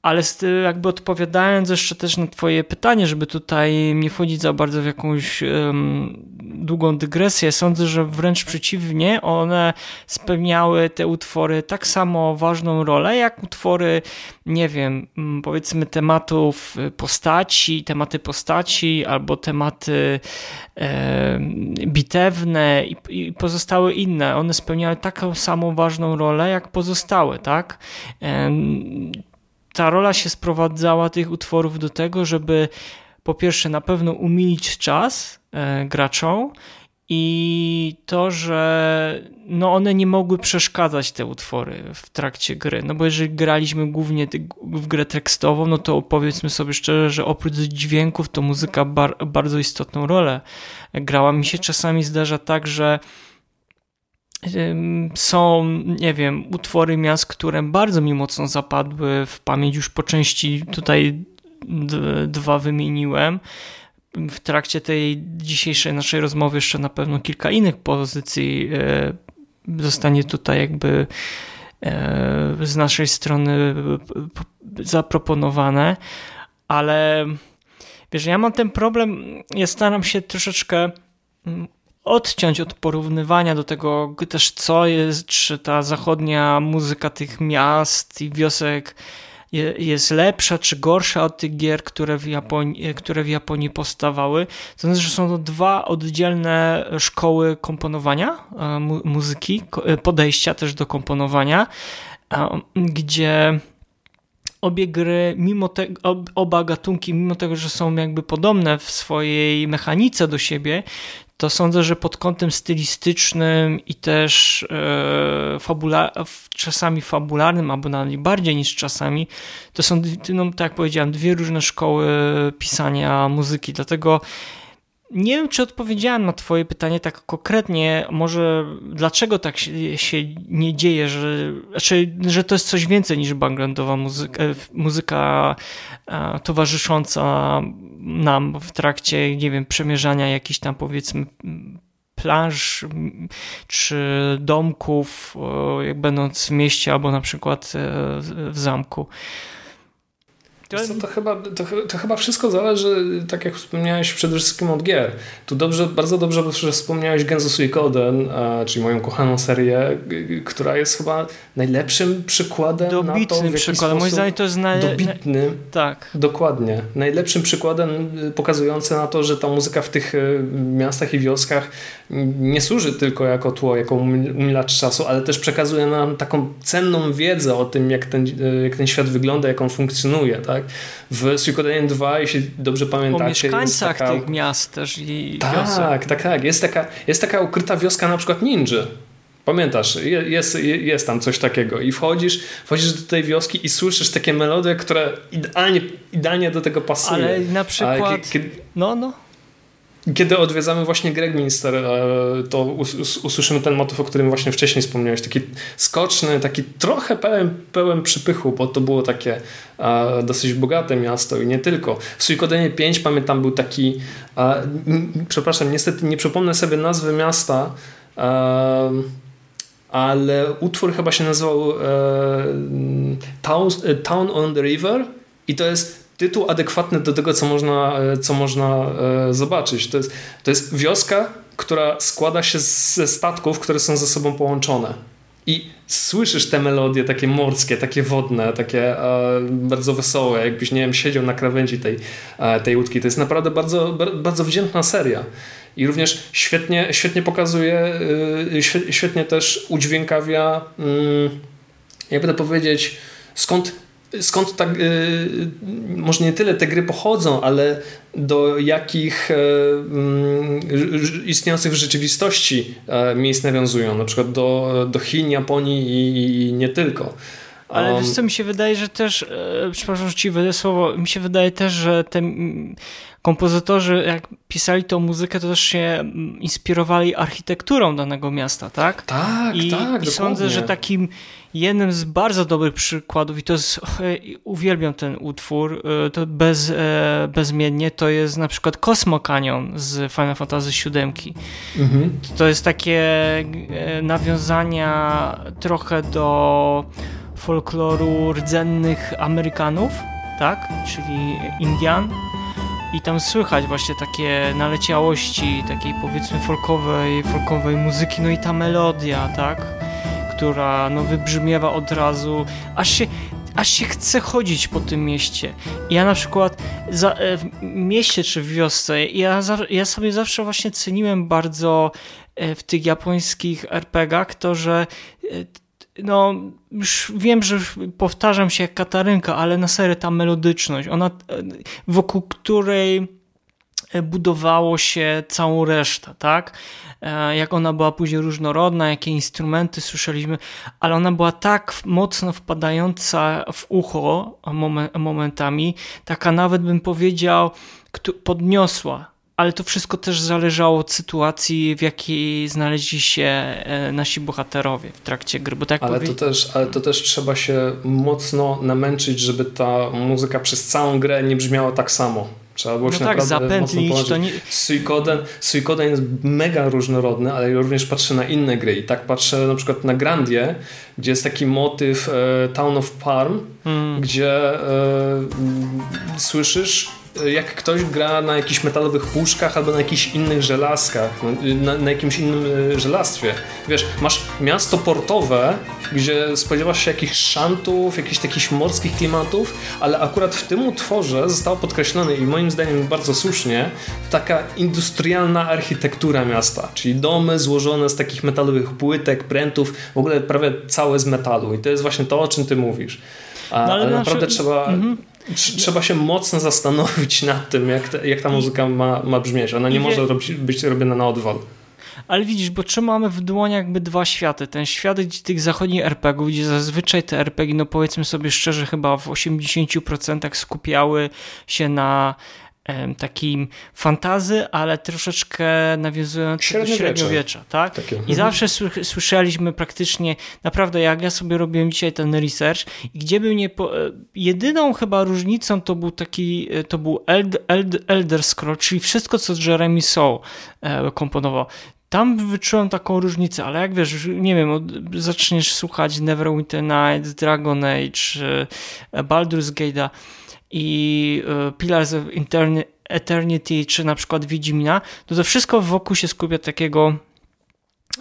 Ale jakby odpowiadając jeszcze też na Twoje pytanie, żeby tutaj nie wchodzić za bardzo w jakąś um, długą dygresję, sądzę, że wręcz przeciwnie, one spełniały te utwory tak samo ważną rolę, jak utwory, nie wiem, powiedzmy tematów postaci, tematy postaci albo tematy e, bitewne i, i pozostałe inne. One spełniały taką samą ważną rolę, jak pozostałe, tak? E, ta rola się sprowadzała tych utworów do tego, żeby po pierwsze na pewno umilić czas e, graczom i to, że no one nie mogły przeszkadzać te utwory w trakcie gry. No bo jeżeli graliśmy głównie w grę tekstową, no to powiedzmy sobie szczerze, że oprócz dźwięków to muzyka bar bardzo istotną rolę grała. Mi się czasami zdarza tak, że są, nie wiem, utwory miast, które bardzo mi mocno zapadły w pamięć, już po części tutaj dwa wymieniłem. W trakcie tej dzisiejszej naszej rozmowy jeszcze na pewno kilka innych pozycji e, zostanie tutaj jakby e, z naszej strony zaproponowane, ale Wiesz, ja mam ten problem, ja staram się troszeczkę mm, odciąć od porównywania do tego też co jest, czy ta zachodnia muzyka tych miast i wiosek jest lepsza czy gorsza od tych gier, które w Japonii, które w Japonii powstawały. To znaczy, że są to dwa oddzielne szkoły komponowania e, muzyki, e, podejścia też do komponowania, gdzie obie gry, mimo te, oba gatunki, mimo tego, że są jakby podobne w swojej mechanice do siebie, to sądzę, że pod kątem stylistycznym i też e, fabula czasami fabularnym, albo nawet bardziej niż czasami, to są, no, tak jak powiedziałem, dwie różne szkoły pisania muzyki. Dlatego nie wiem, czy odpowiedziałem na Twoje pytanie tak konkretnie. Może dlaczego tak się, nie dzieje, że, znaczy, że to jest coś więcej niż backgroundowa muzyka, muzyka e, towarzysząca nam w trakcie, nie wiem, przemierzania jakichś tam powiedzmy plaż czy domków, jak będąc w mieście albo na przykład e, w zamku. To, to, chyba, to, to, chyba wszystko zależy, tak jak wspomniałeś, przede wszystkim od gier. Tu dobrze, bardzo dobrze, że wspomniałeś Genzo Suikoden, czyli moją kochaną serię, która jest chyba najlepszym przykładem Dobitnym na to, w przykładem. Moim zdaniem to jest naj... dobitny. Tak. Dokładnie. Najlepszym przykładem y, pokazujący na to, że ta muzyka w tych y, miastach i wioskach nie służy tylko jako tło, jako umilacz czasu, ale też przekazuje nam taką cenną wiedzę o tym, jak ten, y, jak ten świat wygląda, jak on funkcjonuje, tak? Tak? W Suikoden 2, jeśli dobrze pamiętacie... O mieszkańcach taka... tych miast też i Tak, wiosek. tak, tak. Jest taka, jest taka ukryta wioska na przykład ninja. Pamiętasz, jest, jest tam coś takiego i wchodzisz, wchodzisz do tej wioski i słyszysz takie melodie, które idealnie, idealnie do tego pasują. Ale na przykład... Kiedy, no, no. Kiedy odwiedzamy właśnie Gregminster, e, to usłyszymy ten motyw, o którym właśnie wcześniej wspomniałeś. Taki skoczny, taki trochę pełen, pełen przypychu, bo to było takie e, dosyć bogate miasto i nie tylko. W Suikodenie 5 pamiętam był taki, e, przepraszam, niestety nie przypomnę sobie nazwy miasta, ale utwór chyba się nazywał Town, Town on the River i to jest tytuł adekwatny do tego, co można, e, co można e, zobaczyć. To jest, to jest wioska, która składa się ze statków, które są ze sobą połączone. I słyszysz te melodie takie morskie, takie wodne, takie e, bardzo wesołe, jakbyś, nie wiem, siedział na krawędzi tej, e, tej łódki. To jest naprawdę bardzo, bardzo wdzięczna seria. I również świetnie, świetnie pokazuje, e, świetnie też udźwiękawia, mm, jakby to powiedzieć, skąd skąd tak, y, może nie tyle te gry pochodzą, ale do jakich y, y, istniejących w rzeczywistości e, miejsc nawiązują, na przykład do, do Chin, Japonii i, i nie tylko. Ale wiesz co, mi się wydaje, że też, e, przepraszam, że ci wydaje słowo, mi się wydaje też, że te kompozytorzy, jak pisali tą muzykę, to też się inspirowali architekturą danego miasta, tak? Tak, I, tak, I sądzę, że takim jednym z bardzo dobrych przykładów, i to jest, uwielbiam ten utwór, e, to bez, e, bezmiennie, to jest na przykład Cosmo Canyon z Final Fantasy VII. Mhm. To jest takie nawiązania trochę do folkloru rdzennych Amerykanów, tak? Czyli Indian. I tam słychać właśnie takie naleciałości takiej powiedzmy folkowej, folkowej muzyki, no i ta melodia, tak? Która no wybrzmiewa od razu, aż się, aż się chce chodzić po tym mieście. Ja na przykład za, e, w mieście czy w wiosce, ja, ja sobie zawsze właśnie ceniłem bardzo e, w tych japońskich RPGach to, że e, no już wiem, że powtarzam się jak Katarynka, ale na serio ta melodyczność, ona wokół której budowało się całą resztę, tak? E, jak ona była później różnorodna, jakie instrumenty słyszeliśmy, ale ona była tak mocno wpadająca w ucho momentami, taka nawet bym powiedział podniosła ale to wszystko też zależało od sytuacji, w jakiej znaleźli się e, nasi bohaterowie w trakcie gry. Bo tak ale, powie... to też, ale to też trzeba się mocno namęczyć, żeby ta muzyka przez całą grę nie brzmiała tak samo. Trzeba było no się tak, zapętlić. To nie... Suikoden, Suikoden jest mega różnorodny, ale również patrzę na inne gry. I tak patrzę na przykład na Grandię, gdzie jest taki motyw e, Town of Parm, hmm. gdzie e, słyszysz jak ktoś gra na jakichś metalowych puszkach albo na jakichś innych żelazkach, na, na jakimś innym e, żelastwie. Wiesz, masz miasto portowe, gdzie spodziewasz się jakichś szantów, jakichś takich morskich klimatów, ale akurat w tym utworze zostało podkreślone i moim zdaniem bardzo słusznie taka industrialna architektura miasta, czyli domy złożone z takich metalowych płytek, prętów, w ogóle prawie całe z metalu i to jest właśnie to, o czym ty mówisz. A, no, ale, ale naprawdę trzeba... Mhm trzeba się mocno zastanowić nad tym, jak, ta, jak ta muzyka ma, ma brzmieć. Ona nie wie... może robić, być robiona na odwal. Ale widzisz, bo trzymamy w dłoniach jakby dwa światy. Ten świat tych zachodnich RPGów, gdzie zazwyczaj te RPG, no powiedzmy sobie szczerze, chyba w 80% skupiały się na takim fantazy, ale troszeczkę nawiązujący do średniowiecza. Tak? Takie. I mhm. zawsze słyszeliśmy praktycznie, naprawdę jak ja sobie robiłem dzisiaj ten research i gdzie był nie po, e, jedyną chyba różnicą to był taki, e, to był Eld, Eld, Elder Scroll, czyli wszystko co Jeremy Soule e, komponował. Tam wyczułem taką różnicę, ale jak wiesz, nie wiem, zaczniesz słuchać Neverwinter Nights, Dragon Age, Baldur's Gate'a, i e, Pillars of Eternity, czy na przykład Wiedźmina, to to wszystko wokół się skupia takiego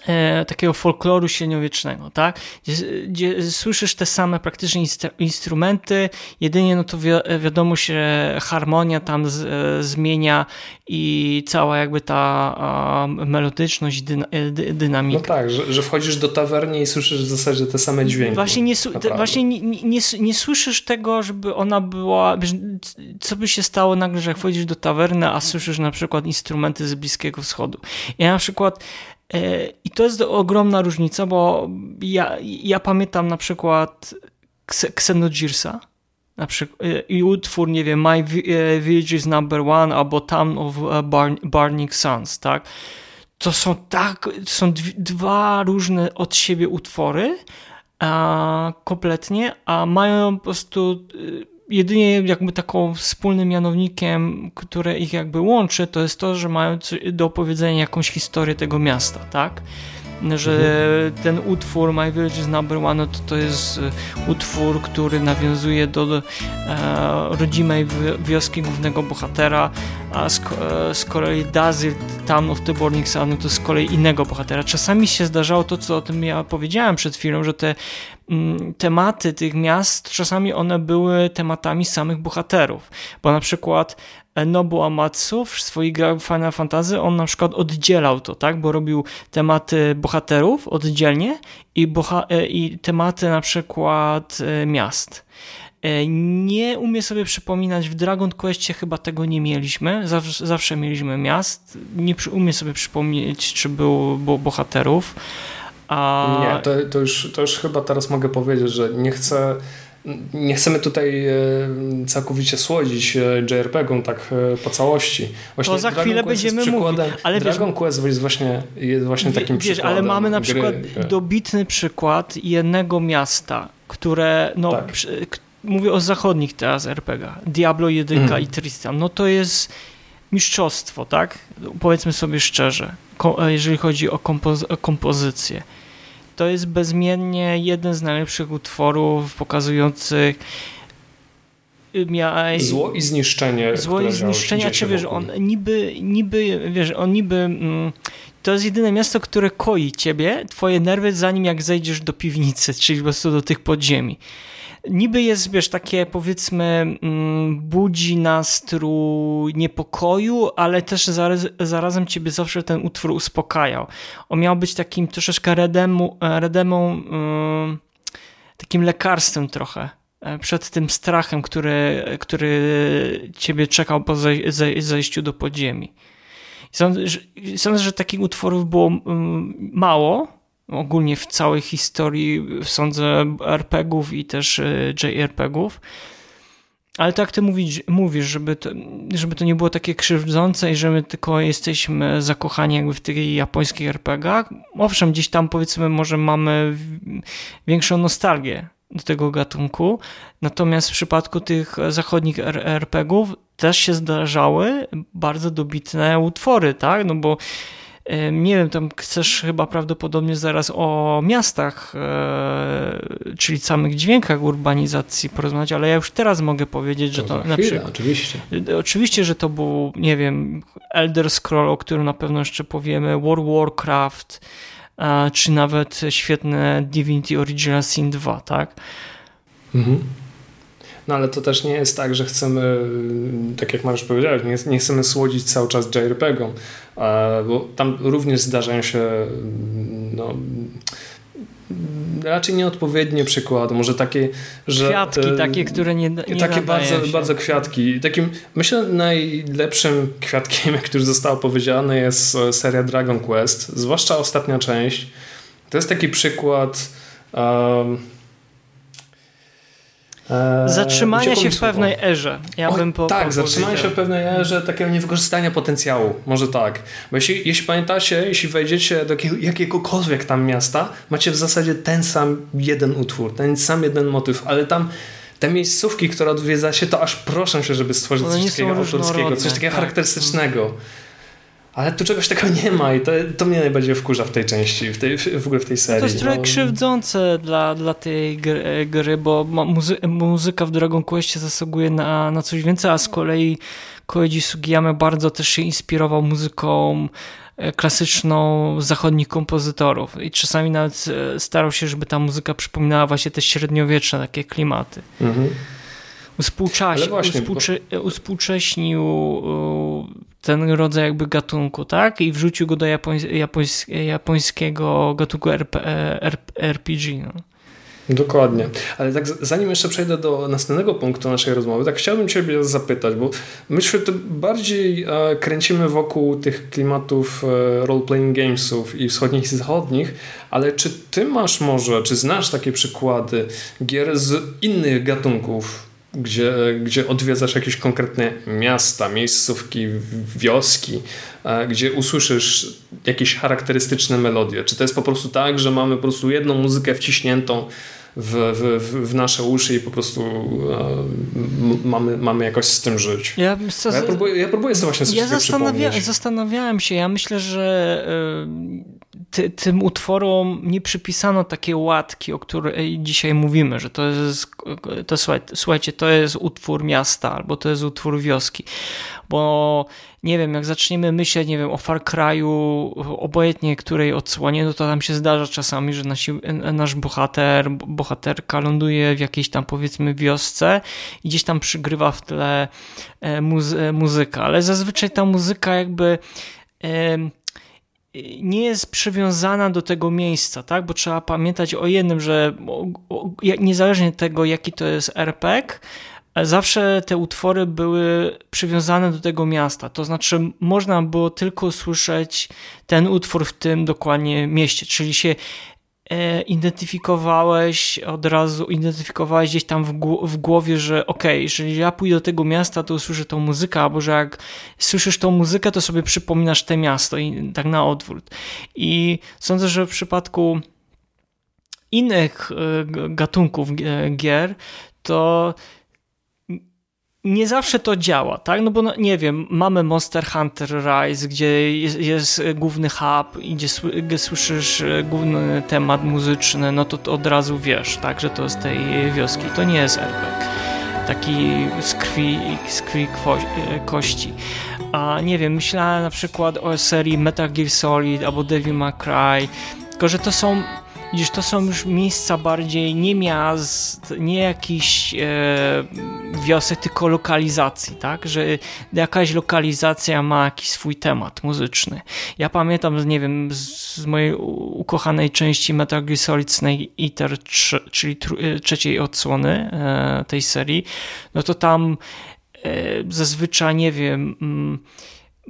e, takiego folkloru średniowiecznego, tak? Gdzie, gdzie, słyszysz te same praktycznie instrumenty, jedynie no to wi wiadomo się harmonia tam z, e, zmienia i cała jakby ta melodyczność, dyna, e, dy, dynamika. No tak, że, że, wchodzisz do tawerny i słyszysz w zasadzie te same dźwięki. Właśnie nie, te, właśnie nie, nie, nie, słyszysz tego, żeby ona była, co by się stało nagle, że wchodzisz do tawerny, a słyszysz na przykład instrumenty z Bliskiego Wschodu. Ja na przykład I to jest ogromna różnica, bo ja, ja pamiętam na przykład Xenogearsa, na przykład, e, i utwór, nie wiem, My e, Village is Number One albo Town of Burning Suns, tak? To są tak, są dwa różne od siebie utwory, a, kompletnie, a mają po prostu jedynie jakby taką wspólnym mianownikiem, które ich jakby łączy, to jest to, że mają do opowiedzenia jakąś historię tego miasta, tak? Że mhm. ten utwór My Village is Number One no to, to jest e, utwór, który nawiązuje do e, rodzimej wioski głównego bohatera, a z, e, z kolei Dazzle Town of the Burning Sun no to z kolei innego bohatera. Czasami się zdarzało to, co o tym ja powiedziałem przed chwilą, że te mm, tematy tych miast, czasami one były tematami samych bohaterów, bo na przykład Nobu Amatsu w swoich grach Final Fantasy on na przykład oddzielał to, tak, bo robił tematy bohaterów oddzielnie i, boha e, i tematy na przykład e, miast. E, nie umiem sobie przypominać, w Dragon Questie chyba tego nie mieliśmy, zawsze, zawsze mieliśmy miast, nie umiem sobie przypomnieć, czy było, było bohaterów. A... Nie, to, to, już, to już chyba teraz mogę powiedzieć, że nie chcę nie chcemy tutaj e, całkowicie słodzić e, JRPG-om tak e, po całości. Właśnie to za Dragon chwilę Quest będziemy mówić. Ale Dragon wiesz, Quest jest właśnie, jest właśnie takim wiesz, przykładem. Ale mamy na przykład dobitny przykład jednego miasta, które no, tak. przy, mówię o zachodnich teraz RPG, Diablo 1 mm. i Tristan, no to jest mistrzostwo, tak? Powiedzmy sobie szczerze, jeżeli chodzi o, kompozy o kompozycję to jest bezmiennie jeden z najlepszych utworów pokazujących Mia... Zło i zniszczenie. Zło i zniszczenie, czy wiesz, on niby, niby, wiesz, on niby. Mm, to jest jedyne miasto, które koi ciebie, twoje nerwy, zanim jak zejdziesz do piwnicy, czyli po prostu do tych podziemi niby jest, wiesz, takie powiedzmy mm, budzi nastrój niepokoju, ale też zaraz, zarazem ciebie zawsze ten utwór uspokajał. On miał być takim troszeczkę redemu, redemą, yy, takim lekarstwem trochę e, przed tym strachem, który, który ciebie czekał po zejściu do podziemi. Sądzę, że, sądzę, że takich utworów było mm, mało, ogólnie w całej historii, sądzę, RPGów i też e, JRPGów. Ale tak ty mówisz, mówisz żeby, to, żeby to nie było takie krzywdzące i że my tylko jesteśmy zakochani jakby w tych japońskich RPGach. Owszem, gdzieś tam powiedzmy może mamy większą nostalgię do tego gatunku. Natomiast w przypadku tych zachodnich RPGów też się zdarzały bardzo dobitne utwory, tak? No bo nie wiem, tam chcesz chyba prawdopodobnie zaraz o miastach, e, czyli samych dźwiękach urbanizacji porozmawiać, ale ja już teraz mogę powiedzieć, że to, to na chwilę, przykład, oczywiście. Oczywiście, że to był, nie wiem, Elder Scroll, o którym na pewno jeszcze powiemy, World Warcraft, czy nawet świetne Divinity Original Sin 2, tak? Mhm. No ale to też nie jest tak, że chcemy, tak jak Mariusz powiedziałeś, nie, nie chcemy słodzić cały czas JRPG-om, bo tam również zdarzają się no, raczej nieodpowiednie przykłady, może takie, że... Kwiatki e, takie, które nie, nie Takie bardzo, się. bardzo kwiatki. Takim, myślę, najlepszym kwiatkiem, jak już zostało powiedziane, jest e, seria Dragon Quest, zwłaszcza ostatnia część. To jest taki przykład... Um, zatrzymania się w pewnej erze. Ja o, bym po, tak, po zatrzymania się w pewnej erze takiego niewykorzystania potencjału. Może tak. Bo jeśli, jeśli pamiętacie, jeśli wejdziecie do jakiegokolwiek tam miasta, macie w zasadzie ten sam jeden utwór, ten sam jeden motyw, ale tam te miejscówki, które odwiedzacie, to aż proszę się, żeby stworzyć coś takiego autorskiego, coś takiego tak. charakterystycznego. Ale tu czegoś takiego nie ma i to, to mnie najbardziej wkurza w tej części, w, tej, w ogóle w tej serii. To jest trochę no. krzywdzące dla, dla tej gry, gry bo muzy muzyka w Dragon Questie zasługuje na, na coś więcej, a z kolei Koichi Sugiyama bardzo też się inspirował muzyką e, klasyczną zachodnich kompozytorów i czasami nawet e, starał się, żeby ta muzyka przypominała właśnie te średniowieczne takie klimaty. Mhm. Uspółcześ, właśnie, uspółcze, bo... uspółcześnił ten rodzaj jakby gatunku, tak? I wrzucił go do japońs japońs japońskiego gatunku RP RPG. No. Dokładnie. Ale tak zanim jeszcze przejdę do następnego punktu naszej rozmowy, tak chciałbym Ciebie zapytać, bo my się to bardziej e, kręcimy wokół tych klimatów e, role-playing gamesów i wschodnich i zachodnich, ale czy Ty masz może, czy znasz takie przykłady gier z innych gatunków, gdzie, gdzie odwiedzasz jakieś konkretne miasta, miejscówki, wioski, e, gdzie usłyszysz jakieś charakterystyczne melodie. Czy to jest po prostu tak, że mamy po prostu jedną muzykę wciśniętą w, w, w nasze uszy i po prostu e, mamy, mamy jakoś z tym żyć. Ja, ja, próbuję, ja próbuję sobie właśnie coś ja zastanawia, Zastanawiałem się, ja myślę, że e, ty, tym utworom nie przypisano takiej łatki, o której dzisiaj mówimy, że to jest, to, słuchajcie, to jest utwór miasta albo to jest utwór wioski, bo nie wiem, jak zaczniemy myśleć, nie wiem, o Far Cry'u, obojętnie której odsłonie, no to tam się zdarza czasami, że nasi, nasz bohater, bohaterka ląduje w jakiejś tam powiedzmy wiosce i gdzieś tam przygrywa w tle e, muzy muzyka, ale zazwyczaj ta muzyka jakby nie jest przywiązana do tego miejsca, tak? Bo trzeba pamiętać o jednym, że niezależnie od tego, jaki to jest RPG, zawsze te utwory były przywiązane do tego miasta. To znaczy, można było tylko słyszeć ten utwór w tym dokładnie mieście, czyli się e, identyfikowałeś od razu, identyfikowałeś gdzieś tam w, głowie, że ok, jeżeli ja pójdę do tego miasta, to usłyszę tą muzykę, albo że jak słyszysz tą muzykę, to sobie przypominasz te miasto i tak na odwrót. I sądzę, że w przypadku innych e, gatunków gier, to nie zawsze to działa, tak? No bo no, nie wiem, mamy Monster Hunter Rise, gdzie jest, jest główny hub i gdzie, gdzie, słyszysz e, główny temat muzyczny, no to, to od razu wiesz, tak, że to z tej wioski. To nie jest RPG. Taki z krwi, z krwi e, kości. A nie wiem, myślałem na przykład o serii Metal Gear Solid albo Devil May Cry, tylko że to są Widzisz, to są już miejsca bardziej nie miast, nie jakiś e, wiosek, tylko lokalizacji, tak? Że jakaś lokalizacja ma jakiś swój temat muzyczny. Ja pamiętam, nie wiem, z, z mojej ukochanej części Metal Gear Solid Snake Eater, 3, czyli tr e, trzeciej odsłony e, tej serii, no to tam e, zazwyczaj, nie wiem... Mm,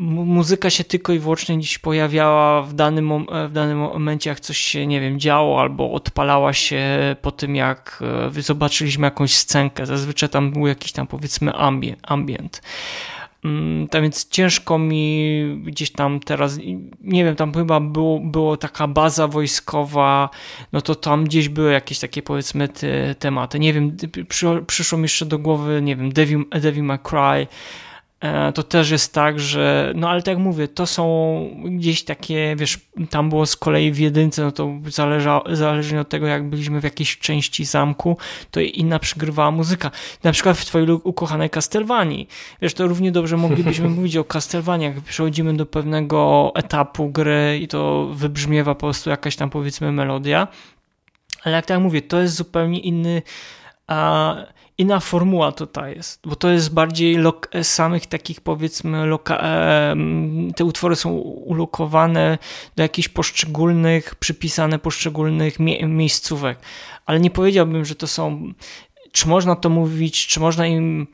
muzyka się tylko i wyłącznie gdzieś pojawiała w danym, e, w danym momencie, jak coś się, nie wiem, działo, albo odpalała się po tym, jak e, zobaczyliśmy jakąś scenkę. Zazwyczaj tam był jakiś tam, powiedzmy, ambient. ambient. Mm, tam więc ciężko mi gdzieś tam teraz, nie wiem, tam chyba było, było taka baza wojskowa, no to tam gdzieś były jakieś takie powiedzmy te, tematy. Nie wiem, przyszło mi jeszcze do głowy, nie wiem, Devil, Devil May Cry, to też jest tak, że, no ale tak jak mówię, to są gdzieś takie, wiesz, tam było z kolei w jedynce, no to zależa, zależnie od tego, jak byliśmy w jakiejś części zamku, to inna przygrywała muzyka. Na przykład w twojej ukochanej Castlevanii. Wiesz, to równie dobrze moglibyśmy mówić o Castlevanii, jak przechodzimy do pewnego etapu gry i to wybrzmiewa po prostu jakaś tam powiedzmy melodia, ale jak tak mówię, to jest zupełnie inny a inna formuła tutaj jest, bo to jest bardziej samych takich powiedzmy, te utwory są ulokowane do jakichś poszczególnych, przypisane poszczególnych mie miejscówek, ale nie powiedziałbym, że to są, czy można to mówić, czy można im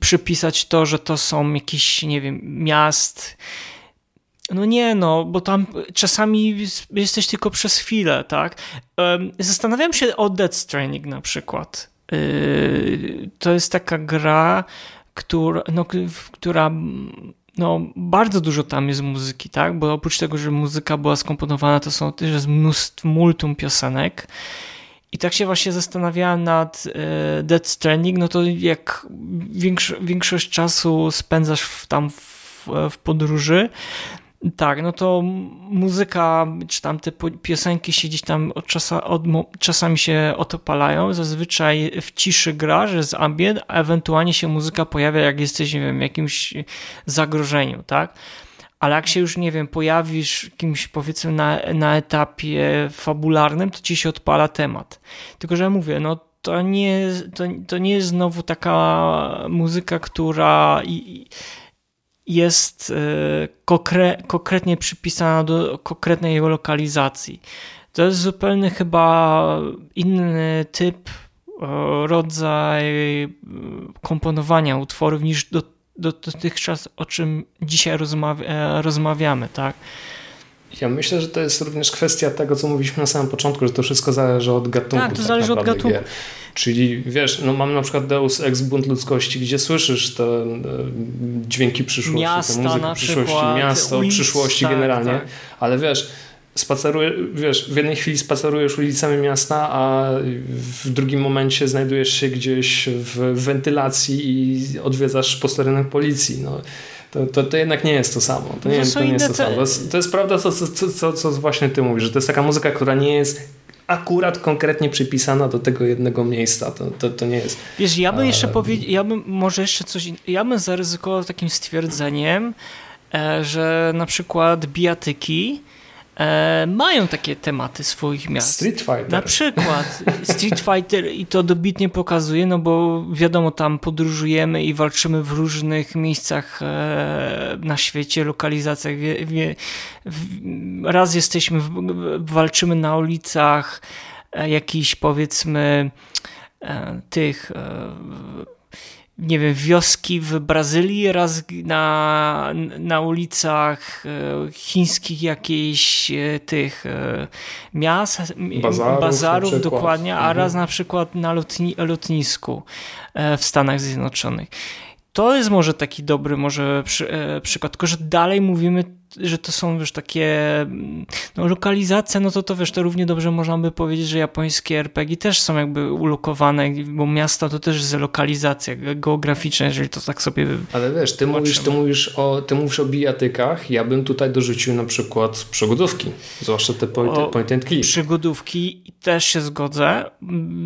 przypisać to, że to są jakieś, nie wiem, miast, no nie, no, bo tam czasami jesteś tylko przez chwilę, tak? Zastanawiam się o Dead Stranding na przykład. Yy, to jest taka gra, która, no, która no, bardzo dużo tam jest muzyki, tak? Bo oprócz tego, że muzyka była skomponowana, to są też mnóstwo, multum piosenek. I tak się właśnie zastanawiałem nad e, Dead Stranding, no to jak większo większość czasu spędzasz w, tam w, w podróży, tak, no to muzyka, czy tam te piosenki się gdzieś tam od, czasa, od czasami się odpalają. Zazwyczaj w ciszy gra, że jest ambient, a ewentualnie się muzyka pojawia, jak jesteś, nie wiem, w jakimś zagrożeniu, tak? Ale jak się już, nie wiem, pojawisz kimś, powiedzmy, na, na etapie fabularnym, to ci się odpala temat. Tylko, że mówię, no to nie, to, to nie jest znowu taka muzyka, która. I, jest e, konkretnie przypisana do konkretnej jego lokalizacji. To jest zupełnie chyba inny typ, e, rodzaj e, komponowania utworów niż do, do, dotychczas, o czym dzisiaj rozmawia, rozmawiamy, tak? Ja myślę, że to jest również kwestia tego, co mówiliśmy na samym początku, że to wszystko zależy od gatunku. Tak, to tak zależy od gatunku. Gier. Czyli wiesz, no mam na przykład Deus Ex Bunt Ludzkości, gdzie słyszysz te e, dźwięki przyszłości, Miasta, te muzyki przyszłości, przykład, miasto, ulic, przyszłości tak, generalnie, tak. ale wiesz, spacerujesz, wiesz, w jednej chwili spacerujesz ulicami miasta, a w drugim momencie znajdujesz się gdzieś w wentylacji i odwiedzasz posterunek policji. No to, to, to jednak nie jest to samo. To nie, to, to nie jest to samo. To jest, to jest prawda, co, co, co, co właśnie ty mówisz, że to jest taka muzyka, która nie jest akurat konkretnie przypisana do tego jednego miejsca. To, to, to nie jest. Wiesz, ja bym jeszcze powiedział, ja bym może jeszcze coś, ja bym zaryzykował takim stwierdzeniem, e, że na przykład bijatyki e, mają takie tematy swoich miast. Street Fighter. Na przykład Street Fighter i to dobitnie pokazuje, no bo wiadomo, tam podróżujemy i walczymy w różnych miejscach e, na świecie, lokalizacjach. Wie, wie, raz jesteśmy, walczymy na ulicach e, jakichś powiedzmy e, tych e, nie wiem, wioski w Brazylii, raz na, na ulicach e, chińskich jakichś e, tych e, miast, bazarów, bazarów dokładnie, a raz mhm. na przykład na lotni, lotnisku w Stanach Zjednoczonych. To jest może taki dobry może przy, przykład, tylko że dalej mówimy że to są wiesz takie no, lokalizacje, no to to wiesz, to równie dobrze można by powiedzieć, że japońskie RPG też są jakby ulokowane, bo miasto to też jest lokalizacja geograficzna, jeżeli to tak sobie Ale wiesz, ty mówisz, ty mówisz o ty mówisz o bijatykach, ja bym tutaj dorzucił na przykład przygodówki, zwłaszcza te point, o, point and click. Przygodówki też się zgodzę.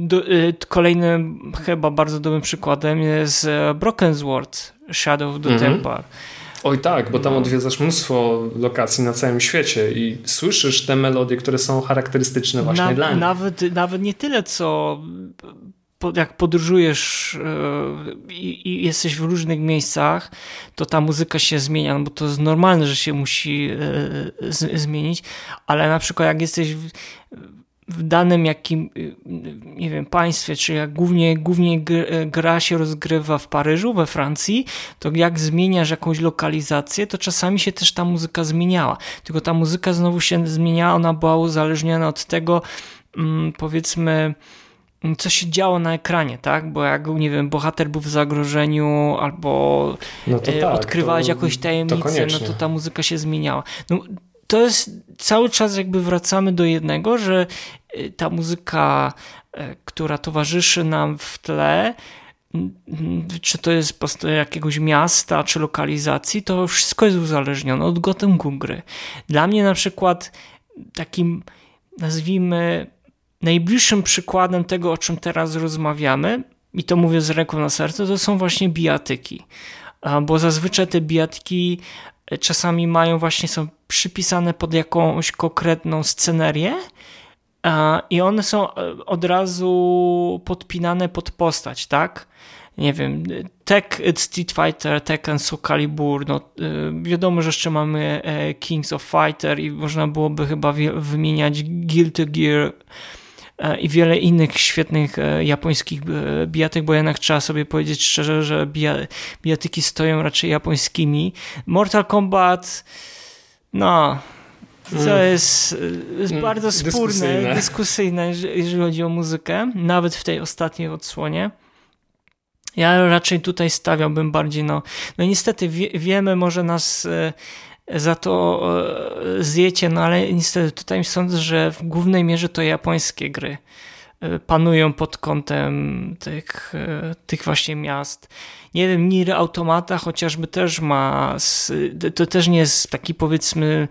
Do, y, kolejnym chyba bardzo dobrym przykładem jest e, Broken Sword Shadow of the mhm. Temple Oj tak, bo tam no. odwiedzasz mnóstwo lokacji na całym świecie i słyszysz te melodie, które są charakterystyczne właśnie na, dla nich. Nawet, nawet nie tyle, co jak podróżujesz e, i, jesteś w różnych miejscach, to ta muzyka się zmienia, no bo to jest normalne, że się musi e, zmienić, ale na przykład jak jesteś w danym jakim, y, nie wiem, państwie, czy jak głównie, głównie gra się rozgrywa w Paryżu, we Francji, to jak zmieniasz jakąś lokalizację, to czasami się też ta muzyka zmieniała. Tylko ta muzyka znowu się zmieniała, ona była uzależniona od tego, mm, powiedzmy, co się działo na ekranie, tak? Bo jak, nie wiem, bohater był w zagrożeniu albo no e, tak, odkrywałeś jakąś tajemnicę, no to ta muzyka się zmieniała. No, to jest cały czas jakby wracamy do jednego, że y, ta muzyka, y, która towarzyszy nam w tle, czy to jest po jakiegoś miasta, czy lokalizacji, to wszystko jest uzależnione od gatunku gry. Dla mnie na przykład takim, nazwijmy, najbliższym przykładem tego, o czym teraz rozmawiamy, i to mówię z ręką na sercu, to są właśnie bijatyki. Bo zazwyczaj te bijatyki e, czasami mają właśnie, są przypisane pod jakąś konkretną scenerię, i one są e, od razu podpinane pod postać, tak? Nie wiem, Tech Street Fighter, Tekken, Soul Calibur, no e, wiadomo, że jeszcze mamy e, Kings of Fighter i można byłoby chyba wymieniać Guilty Gear i wiele innych świetnych japońskich bijatyk, bo jednak trzeba sobie powiedzieć szczerze, że bijatyki stoją raczej japońskimi. Mortal Kombat, no, co mm. jest, jest mm. bardzo spórne, dyskusyjne. dyskusyjne, jeżeli chodzi o muzykę, nawet w tej ostatniej odsłonie. Ja raczej tutaj stawiałbym bardziej, no, no niestety wie, wiemy, może nas e, za to e, zjecie, no ale niestety tutaj sądzę, że w głównej mierze to japońskie gry panują pod kątem tych, tych właśnie miast. Nie wiem, Nier Automata chociażby też ma, to też nie jest taki powiedzmy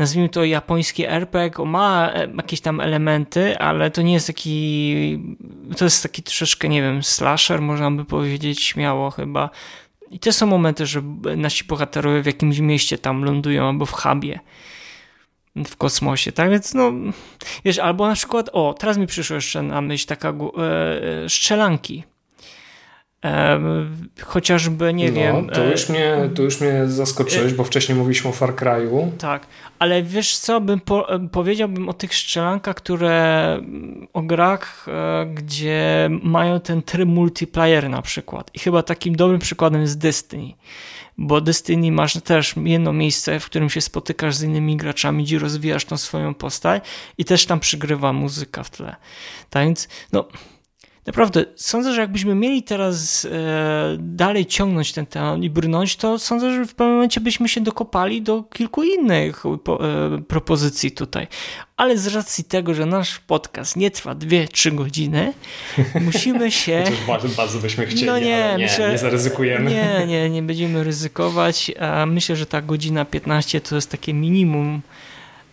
nazwijmy to japoński RPG, ma e, jakieś tam elementy, ale to nie jest taki, to jest taki troszeczkę, nie wiem, slasher, można by powiedzieć śmiało chyba. I te są momenty, że nasi bohaterowie w jakimś mieście tam lądują albo w hubie w kosmosie, tak więc no, wiesz, albo na przykład, o, teraz mi przyszło jeszcze na myśl taka e, e strzelanki, chociażby, nie no, wiem... To już, mnie, to już mnie zaskoczyłeś, bo wcześniej mówiliśmy o Far Cry'u. Tak, ale wiesz co, bym po, powiedziałbym o tych strzelankach, które o grach, e, gdzie mają ten tryb multiplayer na przykład. I chyba takim dobrym przykładem jest Destiny. Bo Destiny masz też jedno miejsce, w którym się spotykasz z innymi graczami, gdzie rozwijasz tą swoją postać i też tam przygrywa muzyka w tle. Tak więc, no Naprawdę, sądzę, że jakbyśmy mieli teraz e, dalej ciągnąć ten temat i brnąć, to sądzę, że w pewnym momencie byśmy się dokopali do kilku innych po, e, propozycji tutaj. Ale z racji tego, że nasz podcast nie trwa 2-3 godziny, musimy się. bardzo, bardzo byśmy chcieli, no nie, nie, myślę, nie zaryzykujemy. Nie, nie, nie będziemy ryzykować. Myślę, że ta godzina 15 to jest takie minimum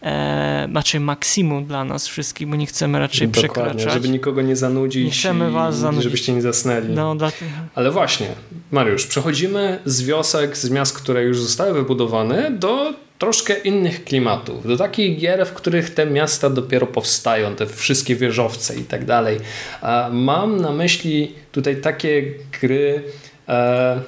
e, znaczy maksimum dla nas wszystkich, bo nie chcemy raczej Dokładnie, przekraczać. żeby nikogo nie zanudzić nie chcemy was zanudzić. żebyście nie zasnęli. No, dlatego... Ale właśnie, Mariusz, przechodzimy z wiosek, z miast, które już zostały wybudowane do troszkę innych klimatów, do takich gier, w których te miasta dopiero powstają, te wszystkie wieżowce i tak dalej. Mam na myśli tutaj takie gry e,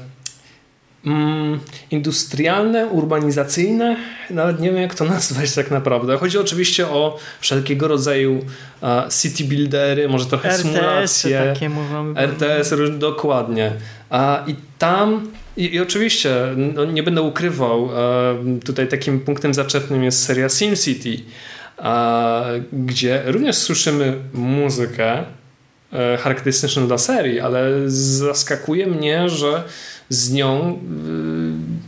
mm, industrialne, urbanizacyjne, nawet nie wiem jak to nazwać tak naprawdę. Chodzi oczywiście o wszelkiego rodzaju uh, city buildery, może trochę RTS symulacje. takie mówimy. RTS, dokładnie. Uh, I tam i, i oczywiście no, nie będę ukrywał, tutaj takim punktem zaczepnym jest seria SimCity, gdzie również słyszymy muzykę e, charakterystyczną dla serii, ale zaskakuje mnie, że z nią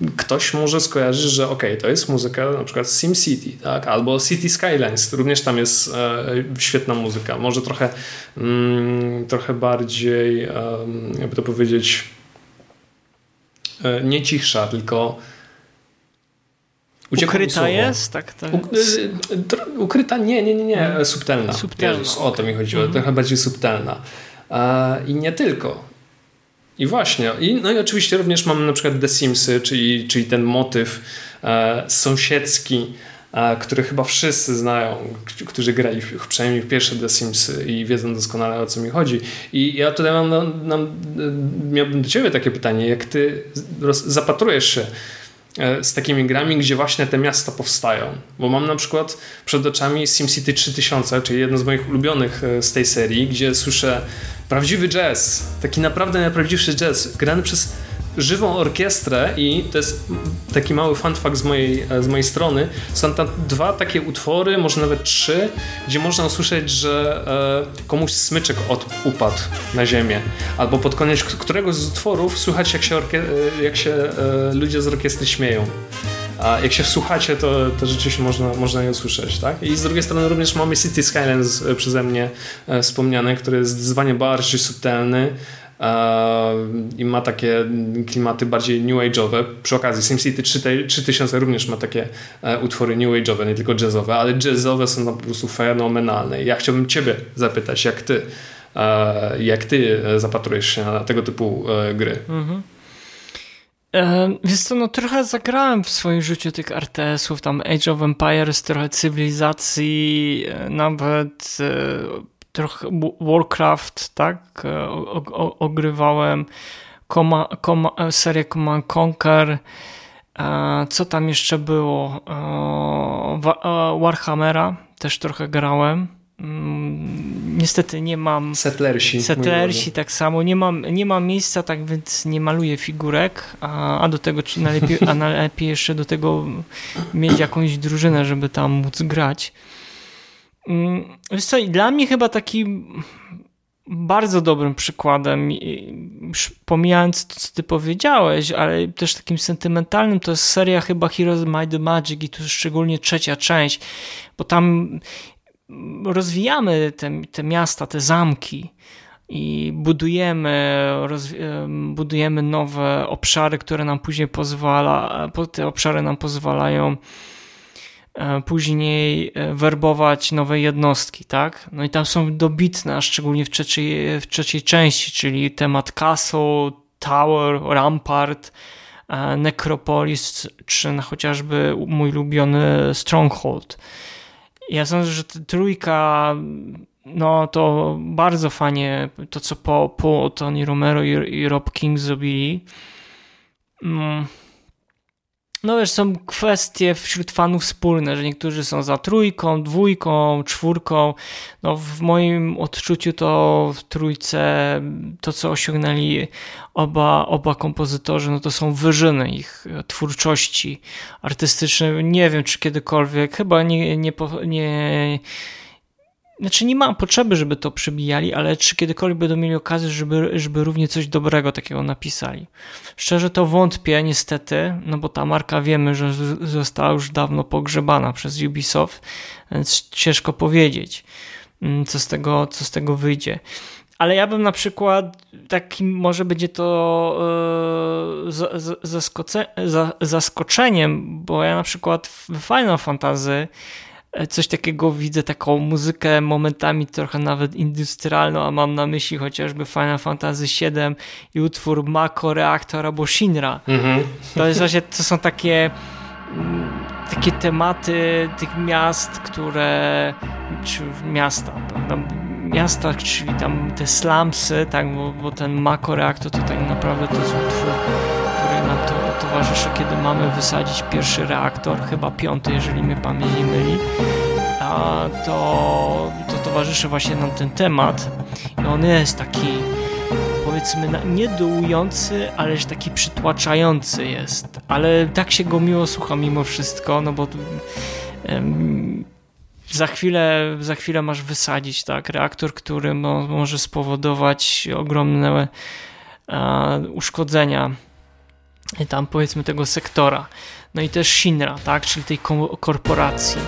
y, ktoś może skojarzyć, że ok, to jest muzyka na przykład Sim City, tak? albo City Skylines, również tam jest e, świetna muzyka, może trochę, mm, trochę bardziej, jakby to powiedzieć, e, nie cichsza, tylko Ukryta jest? Tak, tak. ukryta? Nie, nie, nie, nie. Hmm. Subtelna. Subtelna. Jezus, o to mi chodziło. Mm. Trochę bardziej subtelna. I nie tylko. I właśnie, i, no i oczywiście również mamy na przykład The Simsy, czyli, czyli ten motyw e, sąsiedzki, e, który chyba wszyscy znają, którzy grali w, przynajmniej w pierwsze The Simsy i wiedzą doskonale o co mi chodzi. I ja tutaj mam, mam, miałbym do Ciebie takie pytanie, jak Ty zapatrujesz się E, z takimi grami, gdzie właśnie te miasta powstają. Bo mam na przykład przed oczami SimCity 3000, czyli jedno z moich ulubionych e, z tej serii, gdzie słyszę prawdziwy jazz, taki naprawdę najprawdziwszy jazz, grany przez żywą orkiestrę i to jest taki mały fun fact z mojej, z mojej strony. Są tam dwa takie utwory, może nawet trzy, gdzie można usłyszeć, że e, komuś smyczek od, upadł na ziemię. Albo pod koniec któregoś z utworów słychać jak się, e, jak się e, ludzie z orkiestry śmieją. A jak się wsłuchacie, to, to rzeczywiście można, można je usłyszeć. Tak? I z drugiej strony również mamy City Skylines e, przeze mnie e, wspomniane, który jest zwanie bardziej subtelny i ma takie klimaty bardziej new age'owe. Przy okazji SimCity 3000 również ma takie utwory new age'owe, nie tylko jazzowe, ale jazzowe są po prostu fenomenalne. Ja chciałbym ciebie zapytać, jak ty jak ty zapatrujesz się na tego typu gry? Mhm. E, wiesz co, no trochę zagrałem w swoim życiu tych RTS-ów, tam Age of Empires, trochę cywilizacji, e, nawet e, trochę Warcraft, tak, o, o, ogrywałem, Koma, Koma, serię Command Conquer, co tam jeszcze było, Warhammera też trochę grałem, Mm, niestety nie mam. Settlersi. Settlersi tak samo. Nie mam, nie mam miejsca, tak więc nie maluję figurek, a, a do tego, czy najlepiej, a najlepiej jeszcze do tego mieć jakąś drużynę, żeby tam móc grać. Mm, wiesz co, dla mnie chyba taki bardzo dobrym przykładem, pomijając to, co ty powiedziałeś, ale też takim sentymentalnym, to jest seria chyba Heroes Might the Magic i tu szczególnie trzecia część, bo tam rozwijamy te, te miasta, te zamki i budujemy, budujemy nowe obszary, które nam później pozwala, te obszary nam pozwalają e, później e, werbować nowe jednostki, tak? No i tam są dobitne, szczególnie w trzeciej, w trzeciej części, czyli temat Castle, Tower, Rampart, e, Necropolis, czy chociażby mój ulubiony Stronghold. Ja sądzę, że trójka, no to bardzo fajnie to, co po, po Tony Romero i, i Rob King zrobili. Mm. No wiesz, są kwestie wśród fanów wspólne, że niektórzy są za trójką, dwójką, czwórką. No w moim odczuciu to w trójce to, co osiągnęli oba, oba kompozytorzy, no to są wyżyny ich twórczości artystycznej. Nie wiem, czy kiedykolwiek, chyba nie, nie, nie znaczy nie mam potrzeby, żeby to przebijali, ale czy kiedykolwiek będą mieli okazję, żeby, żeby równie coś dobrego takiego napisali. Szczerze to wątpię niestety, no bo ta marka wiemy, że została już dawno pogrzebana przez Ubisoft, więc ciężko powiedzieć, mm, co z tego, co z tego wyjdzie. Ale ja bym na przykład takim może będzie to yy, zaskoczeniem, bo ja na przykład w Final Fantasy E, coś takiego widzę, taką muzykę momentami trochę nawet industrialną, a mam na myśli chociażby Final Fantasy VII i utwór Mako, Reaktor albo Shinra. Mhm. To jest właśnie, to są takie mm, takie tematy tych miast, które czy miasta, tam, miasta, czyli tam te slumsy, tak, bo, bo ten Mako Reaktor to tak naprawdę to jest utwór towarzyszy, kiedy mamy wysadzić pierwszy reaktor, chyba piąty, jeżeli mnie pamięć nie myli, a to, to towarzyszy właśnie nam ten temat. I on jest taki powiedzmy nie dołujący, ależ taki przytłaczający jest, ale tak się go miło słucha mimo wszystko, no bo za chwilę, za chwilę masz wysadzić tak, reaktor, który mo może spowodować ogromne uszkodzenia tam powiedzmy tego sektora. No i też Shinra, tak, czyli tej korporacji.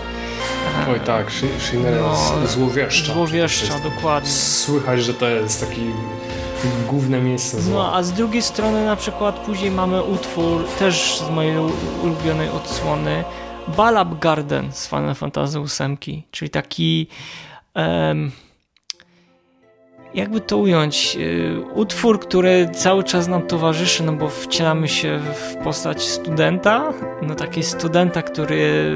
Oj tak, Shinra no, złowieszcza. Złowieszcza, dokładnie. Słychać, że to jest taki główne miejsce zła. No, a z drugiej strony na przykład później mamy utwór też z mojej ulubionej odsłony Balab Garden z Final Fantasy VIII, czyli taki um, jakby to ująć, y, utwór, który cały czas nam towarzyszy, no bo wcielamy się w postać studenta, no takiego studenta, który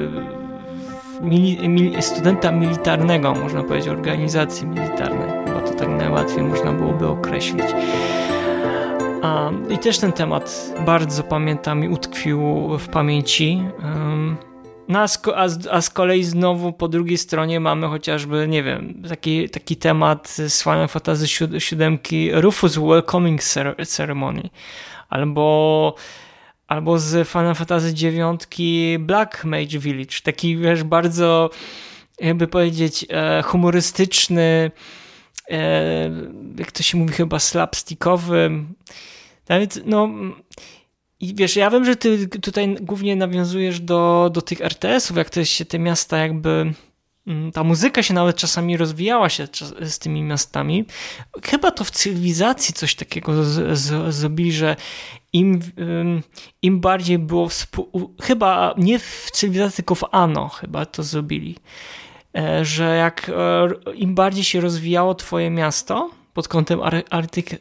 mili, mili, studenta militarnego, można powiedzieć, organizacji militarnej. Chyba to tak najłatwiej można byłoby określić. A, I też ten temat bardzo pamiętam i utkwił w pamięci. No a z, a, z, kolei znowu po drugiej stronie mamy chociażby, nie wiem, taki, taki temat z Final Fantasy VII Rufus Welcoming Ceremony albo albo z Final Fantasy IX Black Mage Village, taki wiesz, bardzo jakby powiedzieć e, humorystyczny e, jak to się mówi chyba slapstickowy. Nawet no i wiesz, ja wiem, że ty tutaj głównie nawiązujesz do, do tych RTS-ów, jak to się te miasta jakby mm, ta muzyka się nawet czasami rozwijała się z tymi miastami. Chyba to w cywilizacji coś takiego z, z, zrobili, że im, im bardziej było współ... chyba nie w cywilizacji, tylko w Ano chyba to zrobili, e, że jak e, im bardziej się rozwijało twoje miasto pod kątem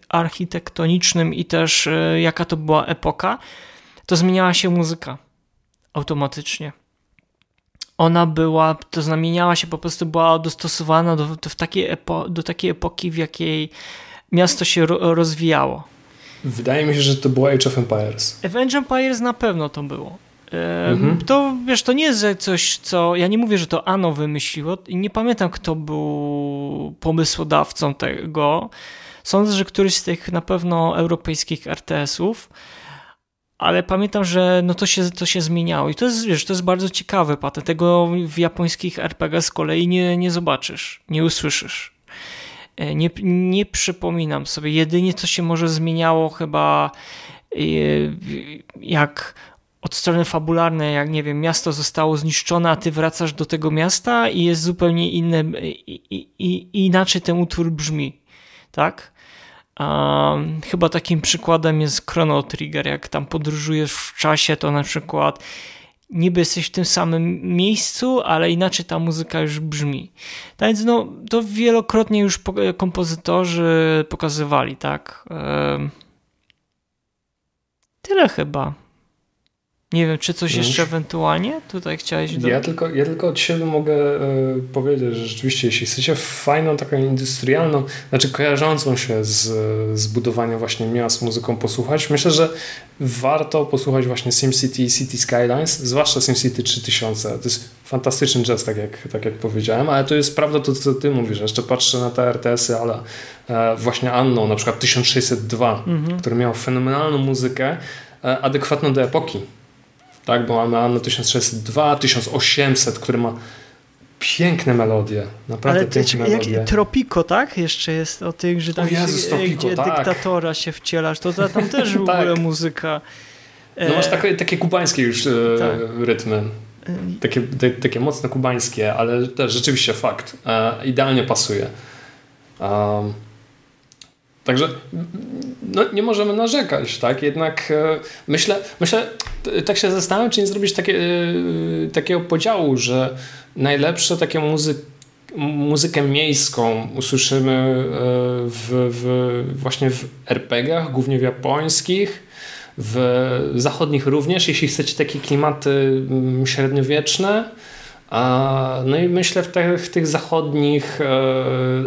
architektonicznym i też e, jaka to była epoka, to zmieniała się muzyka automatycznie. Ona była, to zamieniała się po prostu, była dostosowana do, do, takiej, epo, do takiej epoki, w jakiej miasto się ro, rozwijało. Wydaje mi się, że to było Age of Empires. Age of Empires na pewno to było. Mhm. To wiesz, to nie jest coś, co. Ja nie mówię, że to Ano wymyśliło. Nie pamiętam, kto był pomysłodawcą tego. Sądzę, że któryś z tych na pewno europejskich RTS-ów ale pamiętam, że no to, się, to się zmieniało i to jest, wiesz, to jest bardzo ciekawe, Patę. Tego w japońskich RPG z kolei nie, nie zobaczysz, nie usłyszysz. E, nie, nie przypominam sobie. Jedynie to się może zmieniało chyba e, jak od strony fabularnej, jak nie wiem, miasto zostało zniszczone, a ty wracasz do tego miasta i jest zupełnie inne, i, i, i inaczej ten utwór brzmi, tak? Um, chyba takim przykładem jest Chrono Trigger. Jak tam podróżujesz w czasie, to na przykład niby jesteś w tym samym miejscu, ale inaczej ta muzyka już brzmi. Tak więc no, to wielokrotnie już kompozytorzy pokazywali, tak? Um, tyle chyba. Nie wiem, czy coś no jeszcze ewentualnie tutaj chciałeś dodać? Ja tylko, ja tylko od siebie mogę e, powiedzieć, że rzeczywiście, jeśli chcecie fajną, taką industrialną, znaczy kojarzącą się z, z budowaniem właśnie miast muzyką posłuchać, myślę, że warto posłuchać właśnie SimCity i City Skylines, zwłaszcza SimCity 3000. To jest fantastyczny jazz, tak jak, tak jak powiedziałem, ale to jest prawda to, co ty mówisz. Jeszcze patrzę na te RTS-y, ale e, właśnie Anno, na przykład 1602, mhm. który miał fenomenalną muzykę, e, adekwatną do epoki tak? Bo mamy Anno 1602, 1800, który ma piękne melodie, naprawdę Ale piękne jak, melodie. Tropico, tak? Jeszcze jest o tych, że tam Jezus, Tropico, gdzie tak. dyktatora się wcielasz, to tam też w tak. ogóle muzyka. No masz takie, takie kubańskie już e, tak. rytmy. Takie, te, takie mocno kubańskie, ale też rzeczywiście fakt. E, idealnie pasuje. Um, Także no, nie możemy narzekać, tak? Jednak e, myślę, myślę, tak się zastanawiam, czy nie zrobić takie, e, takiego podziału, że najlepsze takie muzyki muzykę miejską usłyszymy e, w, w, właśnie w RPGach, głównie w japońskich, w zachodnich również, jeśli chcecie takie klimaty średniowieczne. No i myślę w tych, w tych zachodnich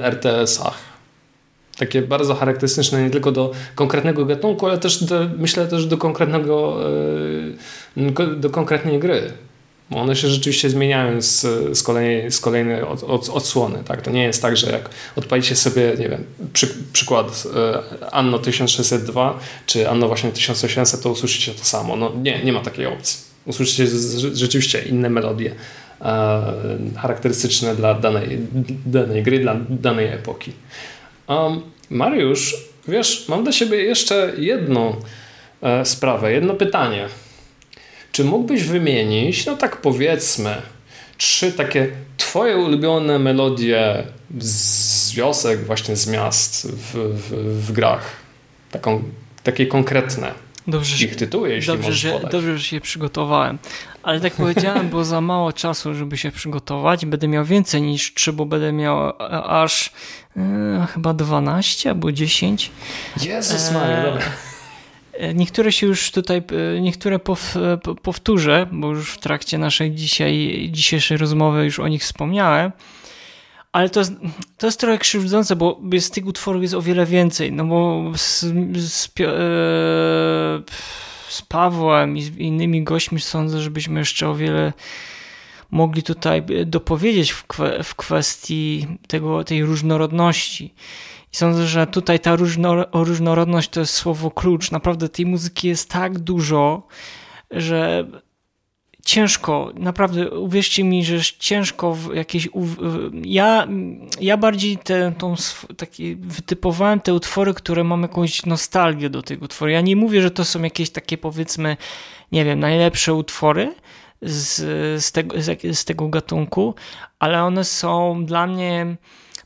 RTS-ach takie bardzo charakterystyczne nie tylko do konkretnego gatunku, ale też do, myślę też do konkretnego e, do konkretnej gry. Bo one się rzeczywiście zmieniają z, z kolejnej, z kolejnej od, od, odsłony. Tak? To nie jest tak, że jak odpalicie sobie, nie wiem, przy, przykład e, Anno 1602 czy Anno właśnie 1800, to usłyszycie to samo. No nie, nie ma takiej opcji. Usłyszycie rzeczywiście inne melodie e, charakterystyczne dla danej, danej gry, dla danej epoki. Um, Mariusz, wiesz, mam do siebie jeszcze jedną e, sprawę, jedno pytanie. Czy mógłbyś wymienić, no tak powiedzmy, trzy takie twoje ulubione melodie z wiosek, właśnie z miast w, w, w grach? Taką, takie konkretne. Dobrze, ich tytuły, jeśli dobrze, że, dobrze, że się przygotowałem. Ale tak powiedziałem, było za mało czasu, żeby się przygotować. Będę miał więcej niż 3, bo będę miał aż e, chyba 12 albo 10. Jezus Maria, dobra. E, niektóre się już tutaj, e, niektóre powtórzę, bo już w trakcie naszej dzisiaj, dzisiejszej rozmowy już o nich wspomniałem. Ale to jest, to jest trochę krzywdzące, bo z tych utworów jest o wiele więcej. No bo z, z, e, z Pawłem i z innymi gośćmi sądzę, żebyśmy jeszcze o wiele mogli tutaj dopowiedzieć w, kwe, w kwestii tego, tej różnorodności. I sądzę, że tutaj ta różno, różnorodność to jest słowo klucz. Naprawdę tej muzyki jest tak dużo, że ciężko, naprawdę uwierzcie mi, że ciężko w jakieś. Ja, ja bardziej te, tą, taki, wytypowałem te utwory, które mam jakąś nostalgię do tych utworów. Ja nie mówię, że to są jakieś takie powiedzmy, nie wiem, najlepsze utwory z, z, tego, z, z tego gatunku, ale one są dla mnie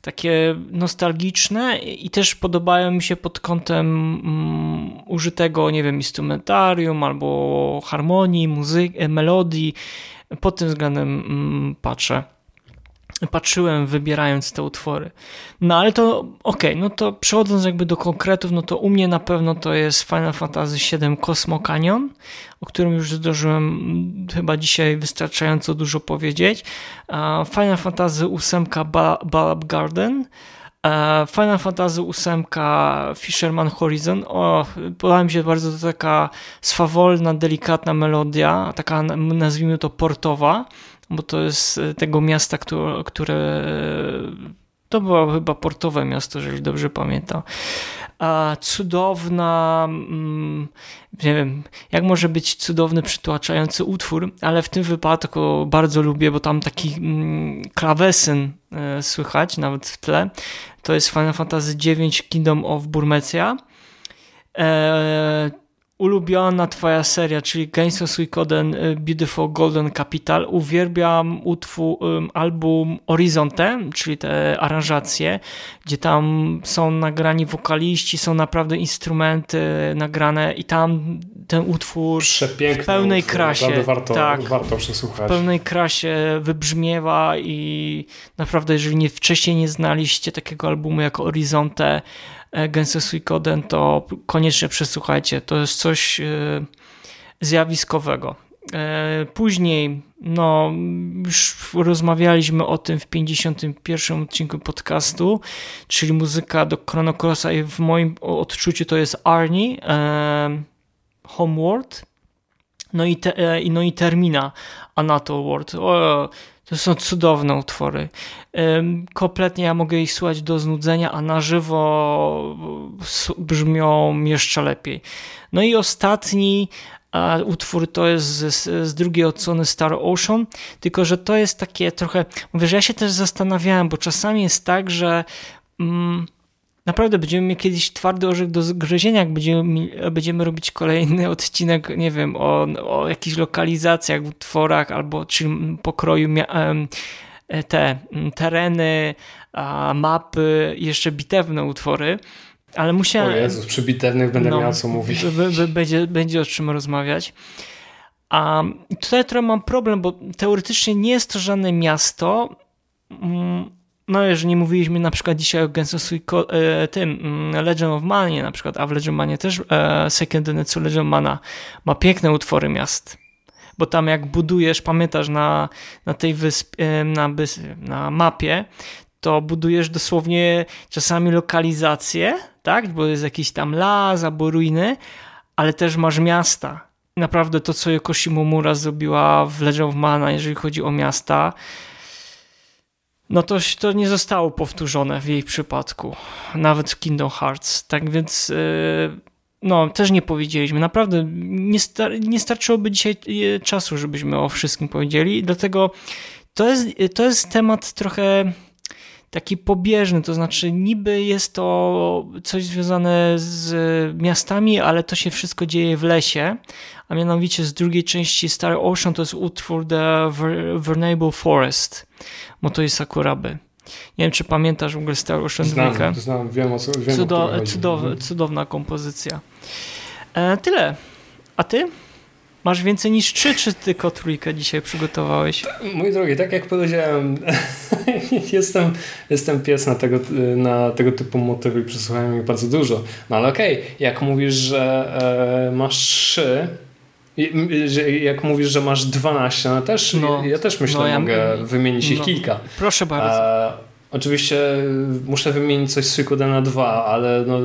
takie nostalgiczne i też podobają mi się pod kątem mm, użytego, nie wiem, instrumentarium albo harmonii, muzyki, melodii. Pod tym względem mm, patrzę patrzyłem wybierając te utwory. No ale to okej, okay, no to przechodząc jakby do konkretów, no to u mnie na pewno to jest Final Fantasy VII Cosmo Canyon, o którym już zdążyłem chyba dzisiaj wystarczająco dużo powiedzieć. Final Fantasy VIII Ballad Garden, Final Fantasy VIII Fisherman Horizon. O, podoba mi się bardzo to taka swawolna, delikatna melodia, taka nazwijmy to portowa bo to jest e, tego miasta, które, które to było chyba portowe miasto, jeżeli dobrze pamiętam. A cudowna, mm, nie wiem, jak może być cudowny, przytłaczający utwór, ale w tym wypadku bardzo lubię, bo tam taki mm, klawesyn e, słychać nawet w tle. To jest Final Fantasy IX Kingdom of Burmecia e, ulubiona twoja seria, czyli Games of Suikoden y, Beautiful Golden Capital. Uwielbiam utwór, album Horizonte, czyli te aranżacje, gdzie tam są nagrani wokaliści, są naprawdę instrumenty nagrane i tam ten utwór Przepiękny w pełnej utwór, krasie warto, tak, warto przesłuchać. W pełnej krasie wybrzmiewa i naprawdę, jeżeli nie, wcześniej nie znaliście takiego albumu jak Horizonte, E, Gensei Suikoden, to koniecznie przesłuchajcie. To jest coś e, zjawiskowego. E, później, no, już rozmawialiśmy o tym w 51 odcinku podcastu, czyli muzyka do Chrono i w moim odczuciu to jest Arnie, Homeworld, no i, te, no i Termina, Anatol World. O, to są cudowne utwory. Kompletnie ja mogę ich słuchać do znudzenia, a na żywo brzmią jeszcze lepiej. No i ostatni utwór to jest z, z drugiej odsłony Star Ocean, tylko że to jest takie trochę, mówię, że ja się też zastanawiałem, bo czasami jest tak, że mm, naprawdę będziemy mieli kiedyś twardy orzech do zgryzienia, jak będziemy, będziemy robić kolejny odcinek, nie wiem, o, o jakichś lokalizacjach, utworach albo czyli pokroju e, te tereny, mapy, jeszcze bitewne utwory. Ale musiałem. O Jezus, przy bitewnych będę no, miał co mówić. Będzie, będzie o czym rozmawiać. A tutaj trochę mam problem, bo teoretycznie nie jest to żadne miasto. No jeżeli mówiliśmy na przykład dzisiaj o Gensosu e, tym mm, Legend of Manie na przykład, a w Legend Manie też e, Second Denetsu Legend Mana ma piękne utwory miast. Bo tam jak budujesz, pamiętasz na, na tej wyspie, e, na, na mapie, to budujesz dosłownie czasami lokalizację, tak? Bo jest jakiś tam las albo ruiny, ale też masz miasta. Naprawdę to, co Yoko Shimomura zrobiła w Legend of Mana, jeżeli chodzi o miasta, no to, to nie zostało powtórzone w jej przypadku, nawet w Kingdom Hearts. Tak więc, yy, no, też nie powiedzieliśmy. Naprawdę nie, star nie starczyłoby dzisiaj e, czasu, żebyśmy o wszystkim powiedzieli, dlatego to jest, to jest temat trochę taki pobieżny, to znaczy niby jest to coś związane z miastami, ale to się wszystko dzieje w lesie, a mianowicie z drugiej części Star Ocean to jest utwór The Vernable Forest Motoi Sakuraby. Nie wiem, czy pamiętasz w ogóle Star Ocean znam, 2. Znam, wiem o co wiem Cudo, o cudow, Cudowna kompozycja. E, tyle. A ty? Masz więcej niż trzy, czy tylko trójkę dzisiaj przygotowałeś? Mój drogi, tak jak powiedziałem, jestem, jestem pies na tego, na tego typu motywy i przesłuchałem ich bardzo dużo. No ale okej, okay, jak mówisz, że e, masz trzy, jak mówisz, że masz 12, no też, no, ja też myślę, no, ja, mogę wymienić ich no, kilka. Proszę bardzo. E, oczywiście muszę wymienić coś z Suikodena 2, ale no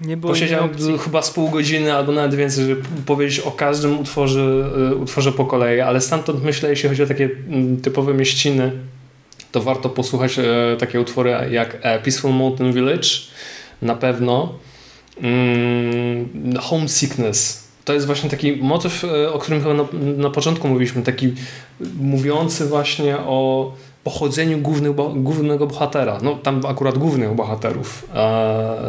nie było Posiedziałem chyba z pół godziny albo nawet więcej, żeby powiedzieć o każdym utworze, e, utworze po kolei, ale stamtąd myślę, jeśli chodzi o takie mm, typowe mieściny, to warto posłuchać e, takie utwory jak e, Peaceful Mountain Village, na pewno. Mm, Homesickness. To jest właśnie taki motyw, o którym chyba na, na początku mówiliśmy, taki mówiący właśnie o pochodzeniu głównych, głównego bohatera. No tam akurat głównych bohaterów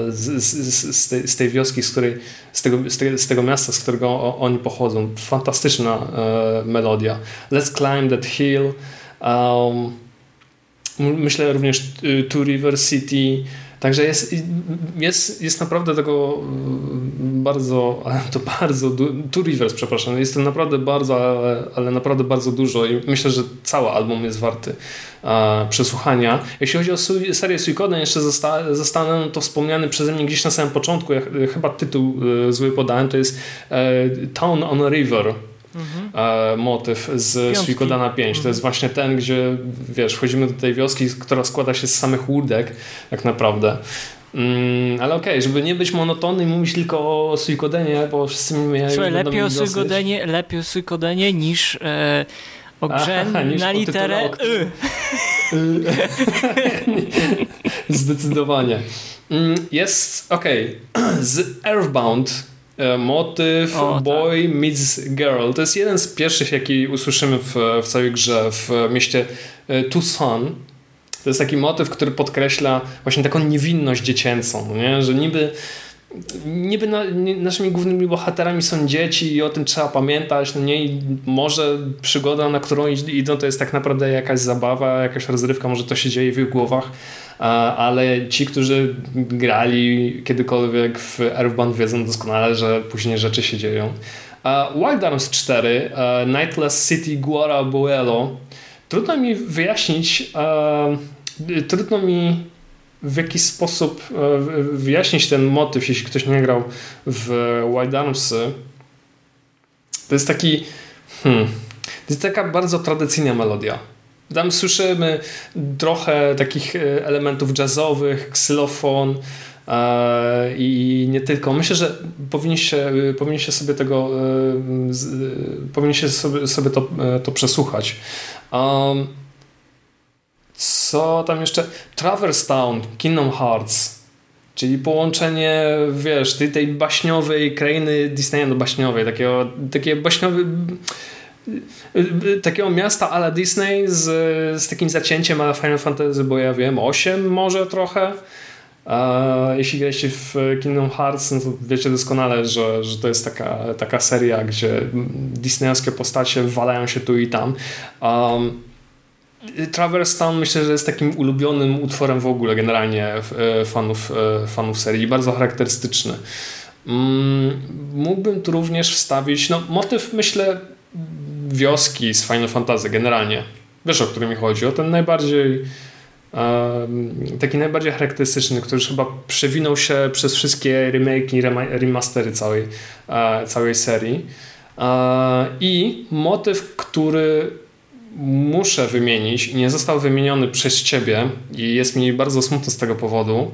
z, z, z, tej, z tej wioski, z, której, tego, tego, z tego miasta, z którego oni pochodzą. Fantastyczna e, melodia. Let's Climb That Hill. Um, myślę również y, Two River City. Także jest, jest, jest naprawdę tego mm, bardzo, to bardzo, Two Rivers, przepraszam, jest to naprawdę bardzo, ale, ale naprawdę bardzo dużo i myślę, że cały album jest warty e, przesłuchania. Jeśli chodzi o serię Suikoden, jeszcze zosta zostanę to wspomniany przeze mnie gdzieś na samym początku, ja, chyba tytuł e, zły podałem, to jest e, Town on a River mhm. motyw z Suikodana 5. Mhm. To jest właśnie ten, gdzie wiesz, wchodzimy do tej wioski, która składa się z samych łódek tak naprawdę. Mm, ale okej, okay, żeby nie być monotonny i mówić tylko o Suikodenie, bo wszyscy mi Słuchaj, lepiej o Suikodenie, lepiej o Suikodenie niż e, o grze Aha, na literę y. Zdecydowanie. Mm, jest, okej, okay. z Earthbound E, motyw o, tak. Boy tak. Meets Girl. To jest jeden z pierwszych, jaki usłyszymy w, w całej grze w mieście e, Tucson. To jest taki motyw, który podkreśla właśnie taką niewinność dziecięcą, nie? że niby niby na, nie, naszymi głównymi bohaterami są dzieci i o tym trzeba pamiętać, no nie, I może przygoda, na którą idą, to jest tak naprawdę jakaś zabawa, jakaś rozrywka, może to się dzieje w ich głowach, ale ci, którzy grali kiedykolwiek w Earthbound wiedzą doskonale, że później rzeczy się dzieją. Wild Arms 4, Nightless City Guara Buelo. Trudno mi wyjaśnić, trudno mi w jakiś sposób wyjaśnić ten motyw, jeśli ktoś nie grał w Wild Armsy. To jest taki hmm, to jest taka bardzo tradycyjna melodia. Tam słyszymy trochę takich e, elementów jazzowych, ksylofon e, i nie tylko. Myślę, że powinniście, powinniście sobie tego e, powinniście sobie, sobie to, to przesłuchać. Co tam jeszcze? Traverse Town, Kingdom Hearts. Czyli połączenie, wiesz, tej, tej baśniowej krainy Disneya do baśniowej, takiego, takie baśniowe takiego miasta ala Disney z, z takim zacięciem ala Final Fantasy, bo ja wiem, 8 może trochę. Jeśli graliście w Kingdom Hearts, no to wiecie doskonale, że, że to jest taka, taka seria, gdzie disneyowskie postacie walają się tu i tam. Um, Traverse Town myślę, że jest takim ulubionym utworem w ogóle generalnie e, fanów, e, fanów serii, bardzo charakterystyczny. Mm, mógłbym tu również wstawić, no motyw myślę wioski z Final Fantasy generalnie. Wiesz o który mi chodzi? O ten najbardziej taki najbardziej charakterystyczny, który chyba przewinął się przez wszystkie remake i remastery całej, całej serii. I motyw, który muszę wymienić i nie został wymieniony przez ciebie i jest mi bardzo smutno z tego powodu,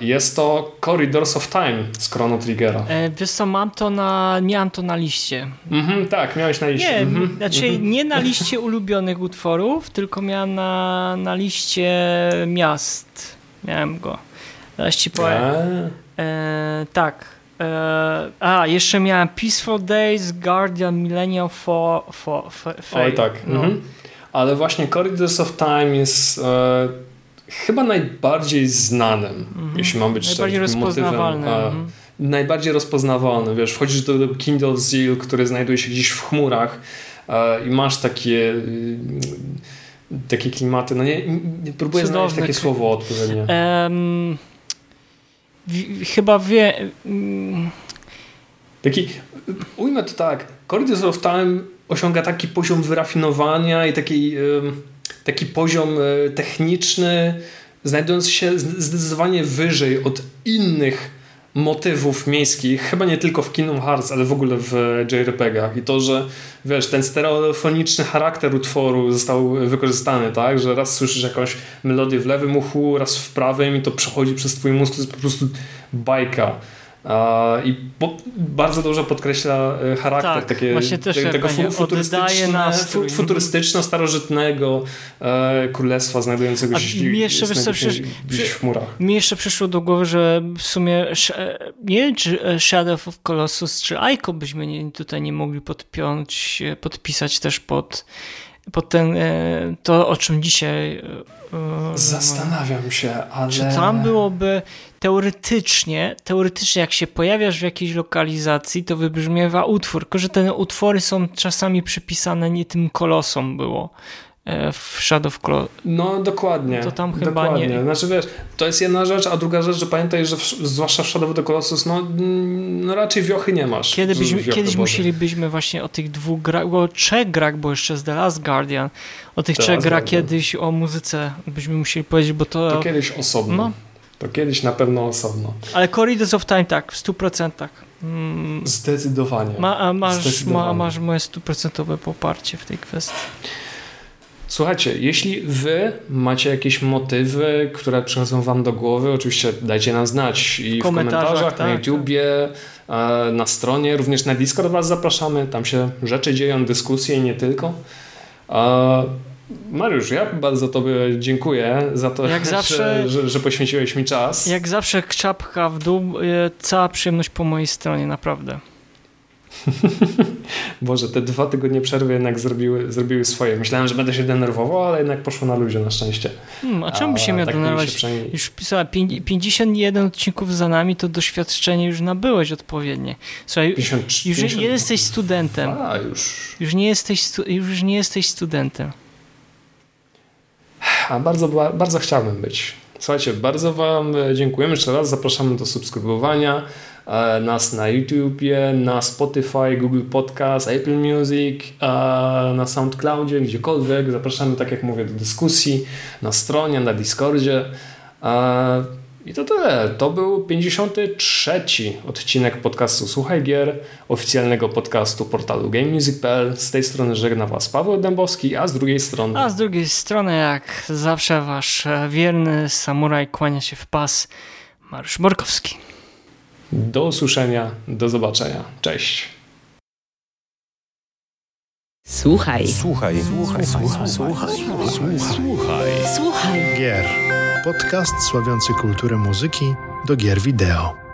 jest to Corridors of Time z Chrono Triggera. E, wiesz co, mam to na, miałem to na liście. Mhm, tak, miałeś na liście. Nie, mhm. znaczy mhm. nie na liście ulubionych utworów, tylko miałem na, na liście miast. Miałem go. Zaraz ci powiem. E, tak. E, a, jeszcze miałem Peaceful Days, Guardian, Millennium for, for, for Oj, tak. No. Mhm. Ale właśnie Corridors of Time jest e, chyba najbardziej znanym, mhm. jeśli mam być najbardziej rozpoznawalny. Motywem, mhm. Najbardziej rozpoznawalny, wiesz, wchodzisz do, do Kindle Zeal, który znajduje się gdzieś w chmurach e, i masz takie y, takie klimaty, no nie, nie próbuję Cudowne. znaleźć takie słowo odpowiednie. Um, chyba wie... Um. Taki, ujmę to tak, Corridors of Time osiąga taki poziom wyrafinowania i takiej um, taki poziom e, techniczny, znajdujący się zdecydowanie wyżej od innych motywów miejskich, chyba nie tylko w Kingdom Hearts, ale w ogóle w JRPG-ach i to, że wiesz, ten stereofoniczny charakter utworu został wykorzystany, tak, że raz słyszysz jakąś melodię w lewym uchu, raz w prawym i to przechodzi przez twój mózg, to jest po prostu bajka. I bardzo dużo podkreśla e, charakter tak, takie, też tego futurystyczne, futurystyczno-starożytnego e, królestwa znajdującego się jeszcze, gdzieś w chmurach. Mi jeszcze przyszło do głowy, że w sumie nie wiem, czy Shadow of Colossus, czy Aiko byśmy nie, tutaj nie mogli podpiąć, podpisać też pod pod ten, e, to, o czym dzisiaj. Zastanawiam się, ale. Czy tam byłoby teoretycznie, teoretycznie, jak się pojawiasz w jakiejś lokalizacji, to wybrzmiewa utwór, tylko że te utwory są czasami przypisane nie tym kolosom było. E, w Shadow Claw. No dokładnie. To tam chyba dokładnie. nie. Znaczy wiesz, to jest jedna rzecz, a druga rzecz, że pamiętaj, że w, zwłaszcza w Shadow of the Colossus, no, mm, no raczej wiochy nie masz. Kiedy byśmy, kiedyś Boże. musielibyśmy właśnie o tych dwóch grach, o trzech grach, bo jeszcze z The Last Guardian, o tych The trzech grach kiedyś o muzyce byśmy musieli powiedzieć, bo to... To kiedyś osobno. No. To kiedyś na pewno osobno. Ale Corridors of Time tak, w 100%. Mm, Zdecydowanie. ma, a masz, ma, Zdecydowanie. masz moje stuprocentowe poparcie w tej kwestii. Słuchajcie, jeśli wy macie jakieś motywy, które przychodzą wam do głowy, oczywiście dajcie nam znać i w komentarzach, komentarzach, na tak, YouTubie, e, na stronie, również na Discord was zapraszamy, tam się rzeczy dzieją, dyskusje i nie tylko. E, Mariusz, ja bardzo tobie dziękuję za to, Jak że, zawsze- że, że poświęciłeś mi czas. Jak zawsze czapka w dół, e, cała przyjemność po mojej stronie, naprawdę. Boże, te dwa tygodnie przerwy jednak zrobiły, zrobiły swoje. Myślałem, że będę się denerwował, ale jednak poszło na luzie na szczęście. Hmm, a czemu by się miał tak denerwować? przynajmniej- Już pisała, pięć- 51 odcinków za nami, to doświadczenie już nabyłeś odpowiednie. Słuchaj, 50, już 50 nie jesteś studentem. A, już. Już nie jesteś, stu, już nie jesteś studentem. A bardzo, ba- bardzo chciałbym być. Słuchajcie, bardzo Wam e, dziękujemy jeszcze raz. Zapraszamy do subskrybowania nas na YouTubie, na Spotify, Google Podcast, Apple Music, e, na SoundCloudzie, gdziekolwiek. Zapraszamy, tak jak mówię, do dyskusji na stronie, na Discordzie. E, I to tyle. To był 53. odcinek podcastu Słuchaj Gier, oficjalnego podcastu portalu GameMusic.pl. Z tej strony żegna Was Paweł Dębowski, a z drugiej strony... A z drugiej strony, jak zawsze, wasz e, wierny samuraj kłania się w pas, Mariusz Borkowski. Do usłyszenia, do zobaczenia. Cześć. Słuchaj, Słuchaj, słuchaj, słuchaj, słuchaj, słuchaj. słuchaj. Gier. Podcast sławiący kulturę muzyki do gier wideo.